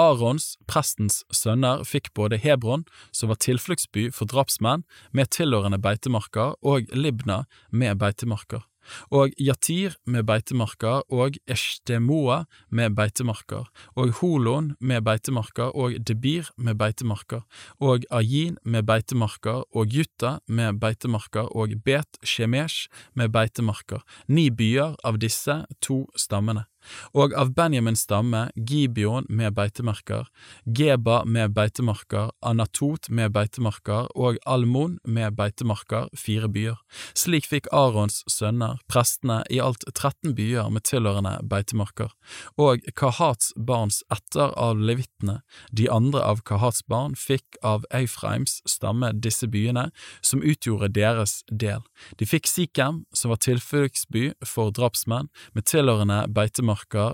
Arons, prestens sønner, fikk både Hebron, som var tilfluktsby for drapsmenn, med tilhørende beitemarker, og Libna med beitemarker. Og Yatir med beitemarker og Eshtemoa med beitemarker, og Holon med beitemarker og Debir med beitemarker, og Ayin med beitemarker og Jutta med beitemarker. Og Bet Shemesh med beitemarker, ni byer av disse to stammene. Og av Benjamins stamme Gibeon med beitemarker, Geba med beitemarker, Anatot med beitemarker og Almon med beitemarker, fire byer. Slik fikk Arons sønner, prestene, i alt 13 byer med tilhørende beitemarker. Og Kahats barns etter av levittene, de andre av Kahats barn, fikk av Eifreims stamme disse byene, som utgjorde deres del. De fikk Sikhem, som var tilfluktsby for drapsmenn, med tilhørende beitemarker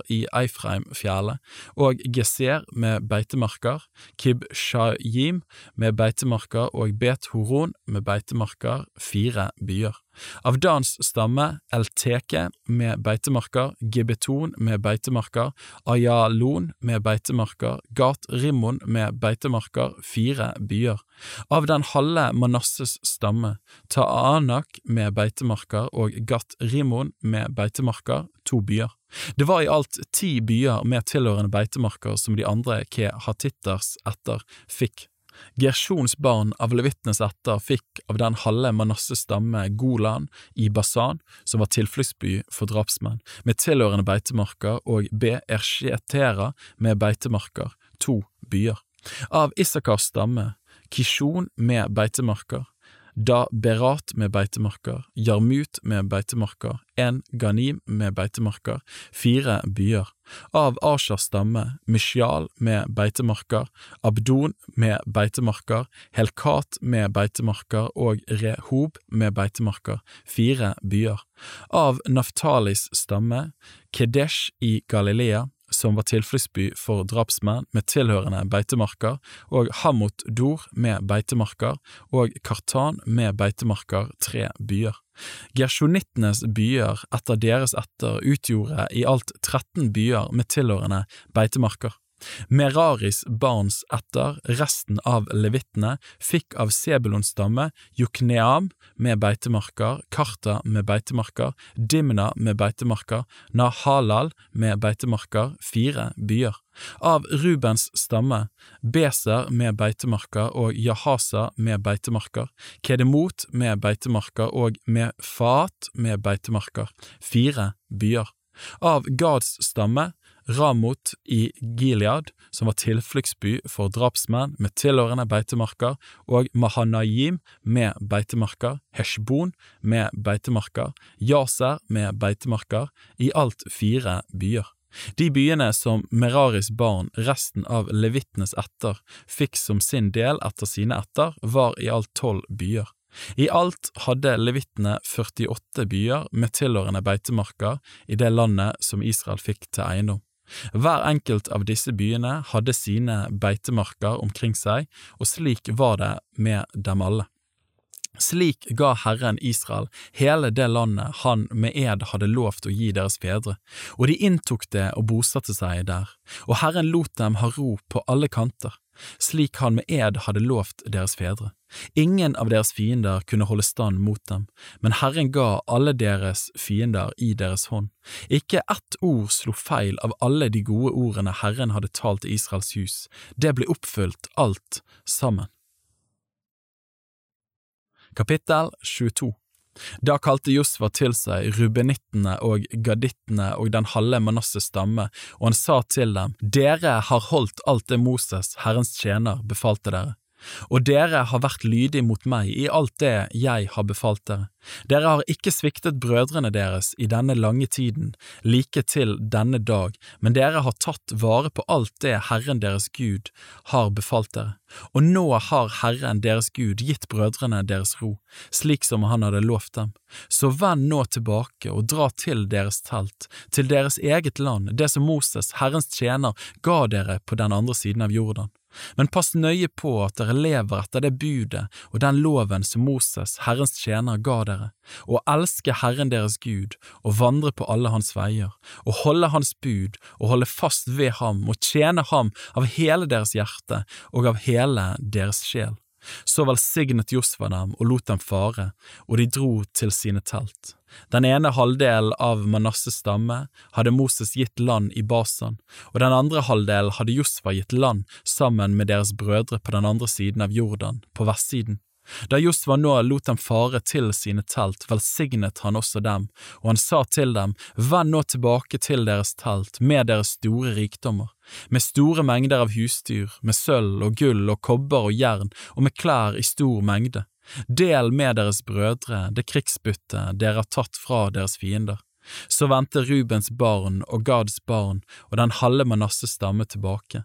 i Eifreimfjellet, og Geser med beitemarker, Kib Shayim med beitemarker og Bet Horon med beitemarker, fire byer. Av Dans stamme Elteke med beitemarker, Gibeton med beitemarker, Ayalon med beitemarker, Gat Rimmon med beitemarker, fire byer. Av den halve Manasses stamme, Ta'anak med beitemarker og Gat Rimmon med beitemarker, to byer. Det var i alt ti byer med tilhørende beitemarker som de andre kehatitters etter fikk Gersjons barn av levittenes etter fikk av den halve Manasses stamme Golan i Basan, som var tilfluktsby for drapsmenn, med tilhørende beitemarker, og Be Ersjetera med beitemarker, to byer. Av Isakars stamme Kishon med beitemarker, da Berat med beitemarker, Jarmut med beitemarker, en Ganim med beitemarker, fire byer. Av Ashers stamme, Mishial med beitemarker, Abdon med beitemarker, Helkat med beitemarker og Rehob med beitemarker, fire byer. Av Naftalis stamme, Kedesh i Galilea, som var tilfluktsby for drapsmenn med tilhørende beitemarker, og Hamot Dor med beitemarker, og Kartan med beitemarker, tre byer. Gersjonittenes byer etter deres etter utgjorde i alt 13 byer med tilhørende beitemarker. Meraris barns etter, resten av levittene, fikk av Sebulons stamme Jukneam med beitemarker, Karta med beitemarker, Dimna med beitemarker, Nahalal med beitemarker, fire byer. Av Rubens stamme, Beser med beitemarker og Jahasa med beitemarker, Kedemot med beitemarker og Mefat med beitemarker, fire byer. Av Gads stamme, Ramot i Gilead, som var tilfluktsby for drapsmenn med tilhørende beitemarker, og Mahanayim med beitemarker, Heshbon med beitemarker, Yaser med beitemarker, i alt fire byer. De byene som Meraris barn, resten av levittenes etter, fikk som sin del etter sine etter, var i alt tolv byer. I alt hadde levittene 48 byer med tilhørende beitemarker i det landet som Israel fikk til eiendom. Hver enkelt av disse byene hadde sine beitemarker omkring seg, og slik var det med dem alle. Slik ga Herren Israel hele det landet han med ed hadde lovt å gi deres fedre, og de inntok det og bosatte seg der, og Herren lot dem ha ro på alle kanter slik han med ed hadde lovt deres fedre. Ingen av deres fiender kunne holde stand mot dem, men Herren ga alle deres fiender i deres hånd. Ikke ett ord slo feil av alle de gode ordene Herren hadde talt til Israels hus, det ble oppfylt alt sammen. Kapittel 22 da kalte Josva til seg rubenittene og gadittene og den halve Manasses stamme, og han sa til dem, Dere har holdt alt det Moses, Herrens tjener, befalte dere. Og dere har vært lydige mot meg i alt det jeg har befalt dere. Dere har ikke sviktet brødrene deres i denne lange tiden, like til denne dag, men dere har tatt vare på alt det Herren deres Gud har befalt dere. Og nå har Herren deres Gud gitt brødrene deres ro, slik som han hadde lovt dem. Så vend nå tilbake og dra til deres telt, til deres eget land, det som Moses, Herrens tjener, ga dere på den andre siden av Jordan. Men pass nøye på at dere lever etter det budet og den loven som Moses, Herrens tjener, ga dere, og elske Herren deres Gud og vandre på alle hans veier, og holde hans bud og holde fast ved ham og tjene ham av hele deres hjerte og av hele deres sjel. Så velsignet Josva dem og lot dem fare, og de dro til sine telt. Den ene halvdelen av Manasses stamme hadde Moses gitt land i Basan, og den andre halvdelen hadde Josva gitt land sammen med deres brødre på den andre siden av Jordan, på vestsiden. Da Josva nå lot dem fare til sine telt, velsignet han også dem, og han sa til dem, Vend nå tilbake til deres telt med deres store rikdommer, med store mengder av husdyr, med sølv og gull og kobber og jern og med klær i stor mengde. Del med deres brødre det krigsbyttet dere har tatt fra deres fiender. Så vendte Rubens barn og Gads barn og den halve Manasses stamme tilbake.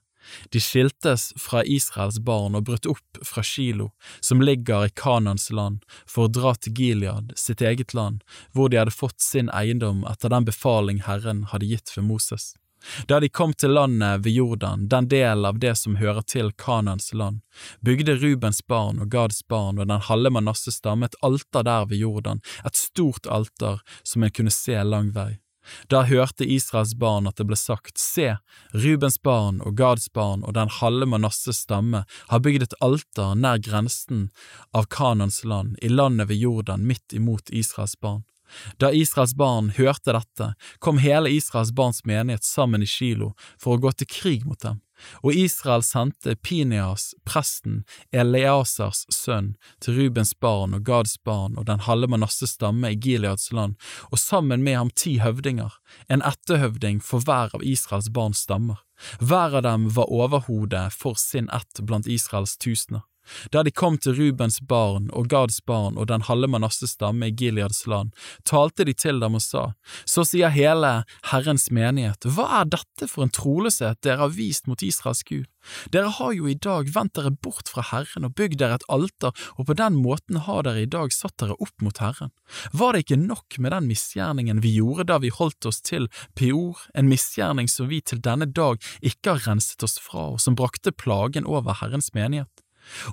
De skiltes fra Israels barn og brøt opp fra Shilo, som ligger i Kanans land, for å dra til Gilead, sitt eget land, hvor de hadde fått sin eiendom etter den befaling Herren hadde gitt for Moses. Da de kom til landet ved Jordan, den del av det som hører til Kanans land, bygde Rubens barn og Gads barn og den halve Manasses stamme et alter der ved Jordan, et stort alter som en kunne se lang vei. Da hørte Israels barn at det ble sagt, Se, Rubens barn og Gads barn og den halve Manasses stamme har bygd et alter nær grensen av Kanans land, i landet ved Jordan, midt imot Israels barn. Da Israels barn hørte dette, kom hele Israels barns menighet sammen i Kilo for å gå til krig mot dem, og Israel sendte Pineas, presten, Eleasars sønn, til Rubens barn og Gads barn og den halve manasse stamme i Gileads land, og sammen med ham ti høvdinger, en etterhøvding for hver av Israels barns stammer. Hver av dem var overhode for sin ett blant Israels tusener. Da de kom til Rubens barn og Gads barn og den halve Manasses stamme i Gileads land, talte de til dem og sa, Så sier hele Herrens menighet, hva er dette for en troløshet dere har vist mot Israels Gud? Dere har jo i dag vendt dere bort fra Herren og bygd dere et alter, og på den måten har dere i dag satt dere opp mot Herren. Var det ikke nok med den misgjerningen vi gjorde da vi holdt oss til Peor, en misgjerning som vi til denne dag ikke har renset oss fra, og som brakte plagen over Herrens menighet?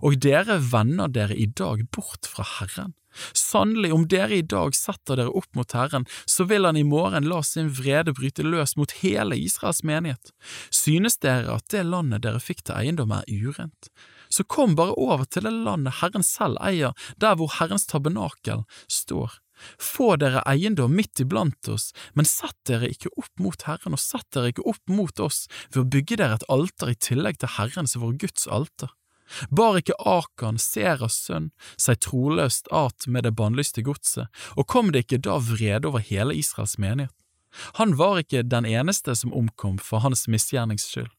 Og dere vender dere i dag bort fra Herren. Sannelig, om dere i dag setter dere opp mot Herren, så vil han i morgen la sin vrede bryte løs mot hele Israels menighet. Synes dere at det landet dere fikk til eiendom er urent? Så kom bare over til det landet Herren selv eier, der hvor Herrens tabernakel står. Få dere eiendom midt iblant oss, men sett dere ikke opp mot Herren, og sett dere ikke opp mot oss ved å bygge dere et alter i tillegg til Herrens, vår Guds alter. Bar ikke Akan, Seras sønn, seg troløst at med det bannlyste godset, og kom det ikke da vrede over hele Israels menighet? Han var ikke den eneste som omkom for hans misgjernings skyld.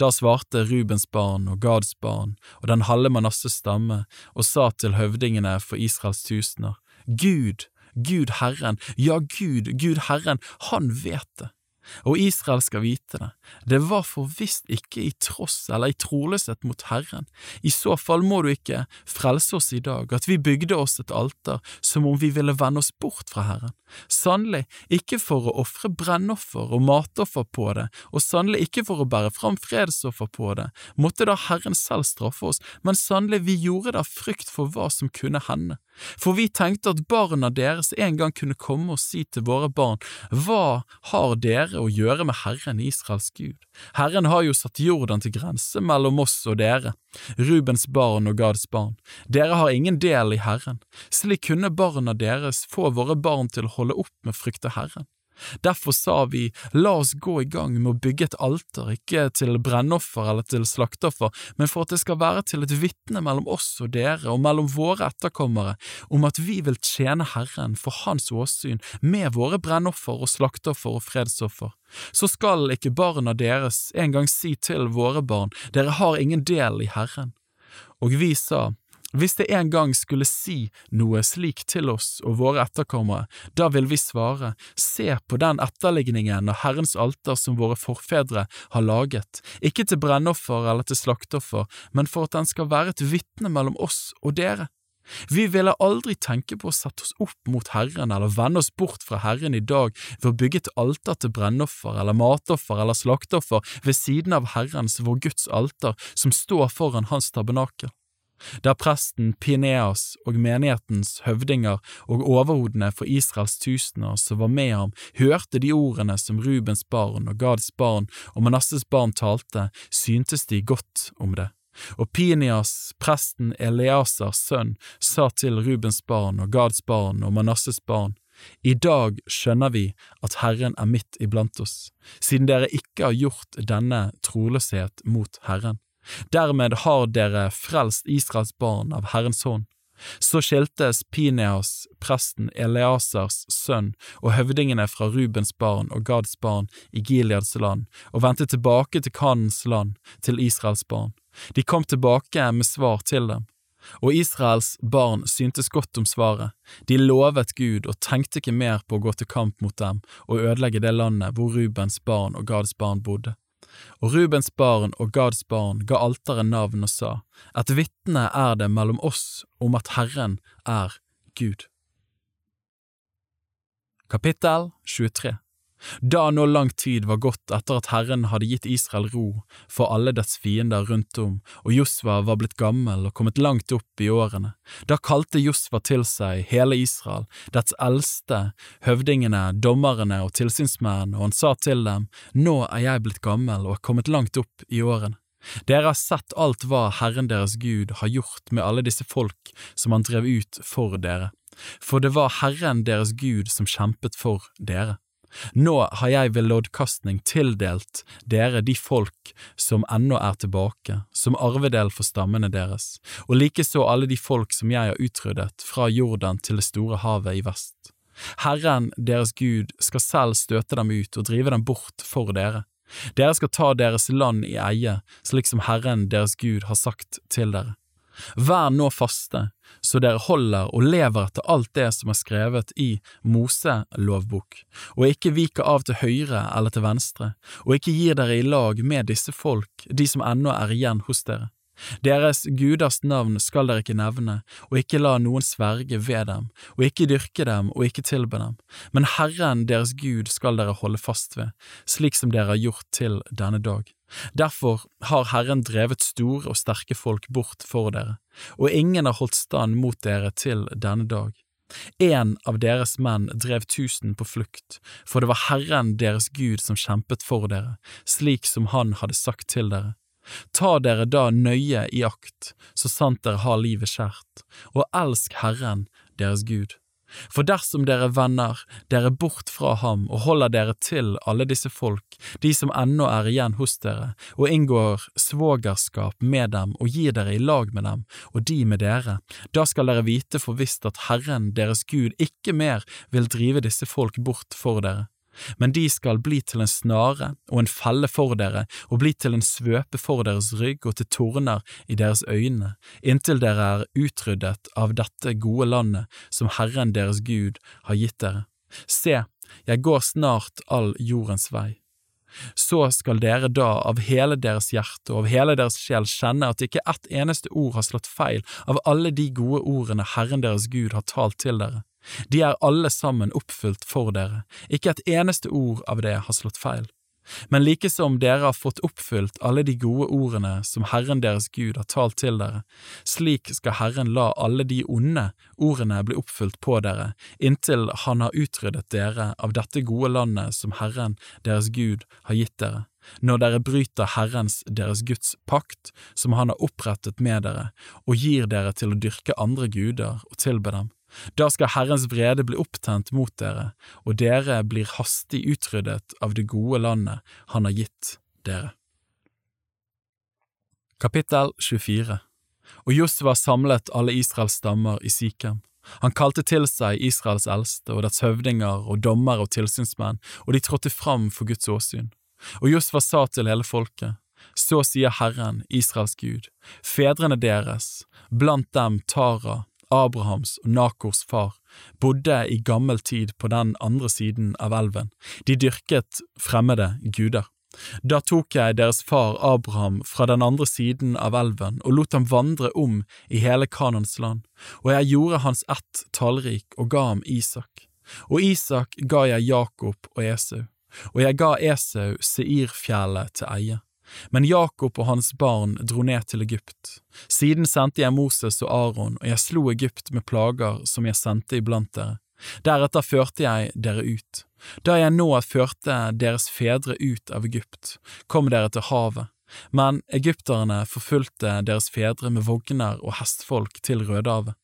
Da svarte Rubens barn og Gads barn og den halve Manasses stamme og sa til høvdingene for Israels tusener, Gud, Gud Herren, ja Gud, Gud Herren, han vet det. Og Israel skal vite det, det var for visst ikke i tross eller i troløshet mot Herren, i så fall må du ikke frelse oss i dag, at vi bygde oss et alter som om vi ville vende oss bort fra Herren. Sannelig ikke for å ofre brennoffer og matoffer på det, og sannelig ikke for å bære fram fredsoffer på det, måtte da Herren selv straffe oss, men sannelig vi gjorde av frykt for hva som kunne hende. For vi tenkte at barna deres en gang kunne komme og si til våre barn, Hva har dere å gjøre med Herren Israels Gud? Herren har jo satt Jordan til grense mellom oss og dere, Rubens barn og Gads barn. Dere har ingen del i Herren. Slik kunne barna deres få våre barn til å holde opp med frykte Herren. Derfor sa vi, la oss gå i gang med å bygge et alter, ikke til brennoffer eller til slakteoffer, men for at det skal være til et vitne mellom oss og dere og mellom våre etterkommere om at vi vil tjene Herren for Hans åsyn med våre brennoffer og slakteoffer og fredsoffer. Så skal ikke barna deres en gang si til våre barn, dere har ingen del i Herren. Og vi sa, hvis det en gang skulle si noe slik til oss og våre etterkommere, da vil vi svare, se på den etterligningen av Herrens alter som våre forfedre har laget, ikke til brennoffer eller til slakteoffer, men for at den skal være et vitne mellom oss og dere. Vi ville aldri tenke på å sette oss opp mot Herren eller vende oss bort fra Herren i dag ved å bygge et alter til brennoffer eller matoffer eller slakteoffer ved siden av Herrens, vår Guds alter, som står foran Hans tabernakel der presten Pineas og menighetens høvdinger og overhodene for Israels tusener som var med ham, hørte de ordene som Rubens barn og Gads barn og Manasses barn talte, syntes de godt om det. Og Pinias, presten Eliasers sønn, sa til Rubens barn og Gads barn og Manasses barn, i dag skjønner vi at Herren er midt iblant oss, siden dere ikke har gjort denne troløshet mot Herren. Dermed har dere frelst Israels barn av Herrens hånd. Så skiltes Pineas, presten Eliasers sønn, og høvdingene fra Rubens barn og Gads barn i Gileads land, og vendte tilbake til Kanens land, til Israels barn. De kom tilbake med svar til dem. Og Israels barn syntes godt om svaret, de lovet Gud og tenkte ikke mer på å gå til kamp mot dem og ødelegge det landet hvor Rubens barn og Gads barn bodde. Og Rubens barn og Gads barn ga alteret navn og sa, Et vitne er det mellom oss om at Herren er Gud. Kapittel 23 da nå lang tid var gått etter at Herren hadde gitt Israel ro for alle dets fiender rundt om, og Josva var blitt gammel og kommet langt opp i årene, da kalte Josva til seg hele Israel, dets eldste, høvdingene, dommerne og tilsynsmenn, og han sa til dem, Nå er jeg blitt gammel og er kommet langt opp i årene. Dere har sett alt hva Herren deres Gud har gjort med alle disse folk som han drev ut for dere, for det var Herren deres Gud som kjempet for dere. Nå har jeg ved loddkastning tildelt dere de folk som ennå er tilbake, som arvedel for stammene deres, og likeså alle de folk som jeg har utryddet fra Jordan til det store havet i vest. Herren deres Gud skal selv støte dem ut og drive dem bort for dere. Dere skal ta deres land i eie, slik som Herren deres Gud har sagt til dere. Vær nå faste, så dere holder og lever etter alt det som er skrevet i Mose-lovbok, og ikke viker av til høyre eller til venstre, og ikke gir dere i lag med disse folk, de som ennå er igjen hos dere. Deres guders navn skal dere ikke nevne, og ikke la noen sverge ved dem, og ikke dyrke dem og ikke tilbe dem, men Herren deres Gud skal dere holde fast ved, slik som dere har gjort til denne dag. Derfor har Herren drevet store og sterke folk bort for dere, og ingen har holdt stand mot dere til denne dag. En av deres menn drev tusen på flukt, for det var Herren deres Gud som kjempet for dere, slik som han hadde sagt til dere. Ta dere da nøye i akt, så sant dere har livet skjært, og elsk Herren deres Gud. For dersom dere vender dere bort fra ham og holder dere til alle disse folk, de som ennå er igjen hos dere, og inngår svogerskap med dem og gir dere i lag med dem, og de med dere, da skal dere vite for visst at Herren deres Gud ikke mer vil drive disse folk bort for dere, men de skal bli til en snare og en felle for dere, og bli til en svøpe for deres rygg og til torner i deres øyne, inntil dere er utryddet av dette gode landet som Herren deres Gud har gitt dere. Se, jeg går snart all jordens vei. Så skal dere da av hele deres hjerte og av hele deres sjel kjenne at ikke ett eneste ord har slått feil av alle de gode ordene Herren deres Gud har talt til dere de er alle sammen oppfylt for dere, ikke et eneste ord av det har slått feil. Men like som dere har fått oppfylt alle de gode ordene som Herren deres Gud har talt til dere, slik skal Herren la alle de onde ordene bli oppfylt på dere, inntil Han har utryddet dere av dette gode landet som Herren deres Gud har gitt dere, når dere bryter Herrens deres Guds pakt, som Han har opprettet med dere, og gir dere til å dyrke andre guder og tilbe dem. Da skal Herrens vrede bli opptent mot dere, og dere blir hastig utryddet av det gode landet han har gitt dere. Kapittel 24 Og Josva samlet alle Israels stammer i Sikhem. Han kalte til seg Israels eldste og dets høvdinger og dommere og tilsynsmenn, og de trådte fram for Guds åsyn. Og Josva sa til hele folket, så sier Herren, Israels Gud, fedrene deres, blant dem Tara, Abrahams og Nakors far, bodde i gammel tid på den andre siden av elven. De dyrket fremmede guder. Da tok jeg deres far Abraham fra den andre siden av elven og lot ham vandre om i hele Kanans land, og jeg gjorde hans ett tallrik og ga ham Isak. Og Isak ga jeg Jakob og Esau, og jeg ga Esau Seirfjellet til eie. Men Jakob og hans barn dro ned til Egypt. Siden sendte jeg Moses og Aron, og jeg slo Egypt med plager som jeg sendte iblant dere. Deretter førte jeg dere ut. Da jeg nå førte deres fedre ut av Egypt, kom dere til havet, men egypterne forfulgte deres fedre med vogner og hestfolk til Rødehavet.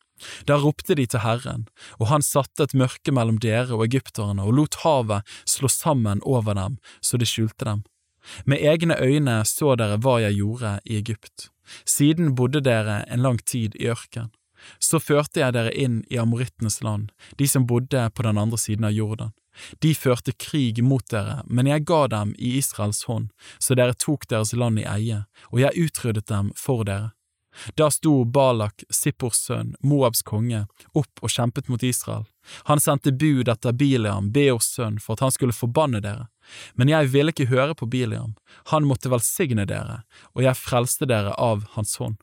Da ropte de til Herren, og han satte et mørke mellom dere og egypterne og lot havet slå sammen over dem så det skjulte dem. Med egne øyne så dere hva jeg gjorde i Egypt. Siden bodde dere en lang tid i ørken. Så førte jeg dere inn i amorittenes land, de som bodde på den andre siden av Jordan. De førte krig mot dere, men jeg ga dem i Israels hånd, så dere tok deres land i eie, og jeg utryddet dem for dere. Da sto Balak, Sippors sønn, Moabs konge, opp og kjempet mot Israel. Han sendte bud etter Bileam, Beors sønn, for at han skulle forbanne dere. Men jeg ville ikke høre på Biliam, han måtte velsigne dere, og jeg frelste dere av hans hånd.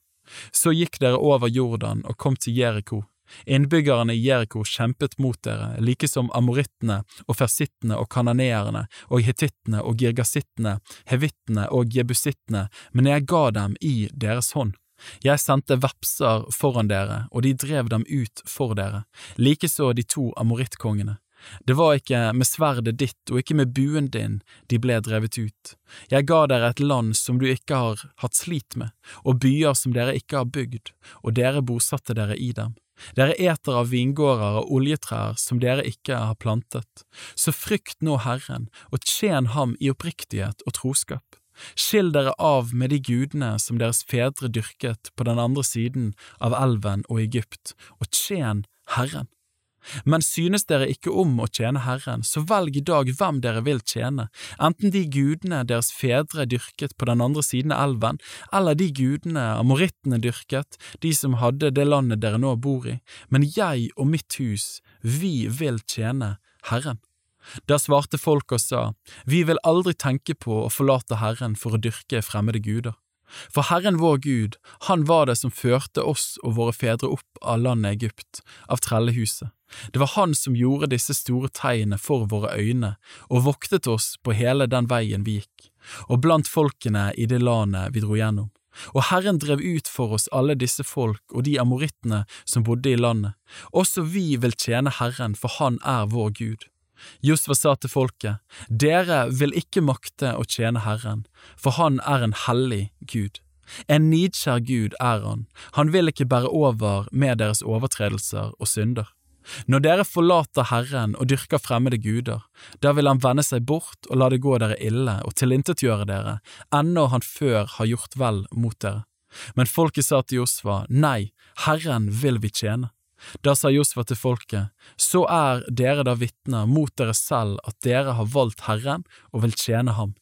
Så gikk dere over Jordan og kom til Jeriko. Innbyggerne i Jeriko kjempet mot dere, like som amorittene og fersittene og kananeerne og hetittene og girgasittene, hevittene og jebusittene, men jeg ga dem i deres hånd. Jeg sendte vepser foran dere, og de drev dem ut for dere, likeså de to amorittkongene. Det var ikke med sverdet ditt og ikke med buen din de ble drevet ut. Jeg ga dere et land som du ikke har hatt slit med, og byer som dere ikke har bygd, og dere bosatte dere i dem. Dere eter av vingårder og oljetrær som dere ikke har plantet. Så frykt nå Herren, og tjen ham i oppriktighet og troskap. Skill dere av med de gudene som deres fedre dyrket på den andre siden av elven og Egypt, og tjen Herren. Men synes dere ikke om å tjene Herren, så velg i dag hvem dere vil tjene, enten de gudene deres fedre dyrket på den andre siden av elven, eller de gudene amorittene dyrket, de som hadde det landet dere nå bor i, men jeg og mitt hus, vi vil tjene Herren. Da svarte folk og sa, Vi vil aldri tenke på å forlate Herren for å dyrke fremmede guder. For Herren vår Gud, han var det som førte oss og våre fedre opp av landet Egypt, av trellehuset. Det var han som gjorde disse store tegnene for våre øyne, og voktet oss på hele den veien vi gikk, og blant folkene i det landet vi dro gjennom. Og Herren drev ut for oss alle disse folk og de amorittene som bodde i landet. Også vi vil tjene Herren, for han er vår Gud. Josva sa til folket, Dere vil ikke makte å tjene Herren, for han er en hellig Gud. En nidkjær Gud er han, han vil ikke bære over med deres overtredelser og synder. Når dere forlater Herren og dyrker fremmede guder, da vil han vende seg bort og la det gå dere ille og tilintetgjøre dere, ennå han før har gjort vel mot dere. Men folket sa til Josva, Nei, Herren vil vi tjene. Da sa Josfa til folket, Så er dere da vitner mot dere selv at dere har valgt Herren og vil tjene ham.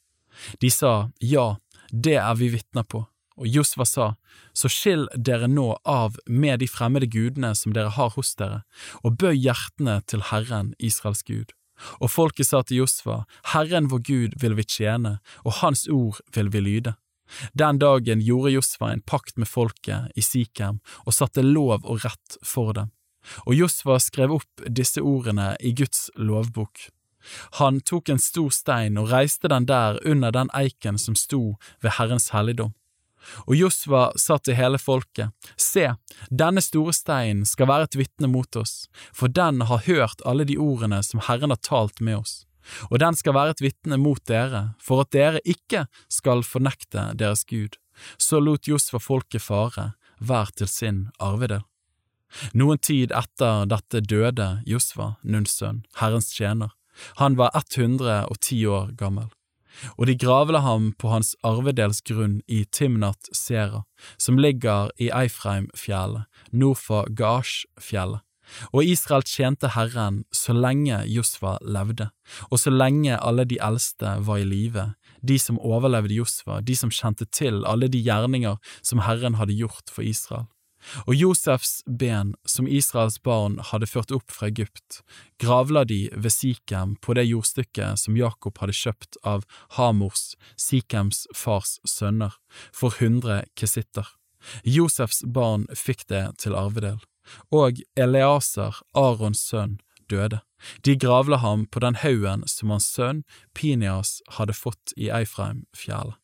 De sa, Ja, det er vi vitner på. Og Josva sa, Så skill dere nå av med de fremmede gudene som dere har hos dere, og bøy hjertene til Herren, Israels Gud. Og folket sa til Josva, Herren vår Gud vil vi tjene, og Hans ord vil vi lyde. Den dagen gjorde Josva en pakt med folket i Sikhem og satte lov og rett for dem. Og Josva skrev opp disse ordene i Guds lovbok. Han tok en stor stein og reiste den der under den eiken som sto ved Herrens helligdom. Og Josva sa til hele folket, Se, denne store steinen skal være et vitne mot oss, for den har hørt alle de ordene som Herren har talt med oss og den skal være et vitne mot dere, for at dere ikke skal fornekte deres Gud. Så lot Josva folket fare, hver til sin arvedel. Noen tid etter dette døde Josva, Nuns sønn, Herrens tjener. Han var 110 år gammel. Og de gravla ham på hans arvedels grunn i Timnat Sera, som ligger i Eifreimfjellet, nord for Gash-fjellet. Og Israel tjente Herren så lenge Josva levde, og så lenge alle de eldste var i live, de som overlevde Josva, de som kjente til alle de gjerninger som Herren hadde gjort for Israel. Og Josefs ben, som Israels barn hadde ført opp fra Egypt, gravla de ved Sikhem på det jordstykket som Jakob hadde kjøpt av Hamors, Sikhems fars sønner, for hundre kesitter. Josefs barn fikk det til arvedel og Eleaser, Arons sønn, døde. De gravla ham på den haugen som hans sønn Pinias hadde fått i Eifreimfjellet.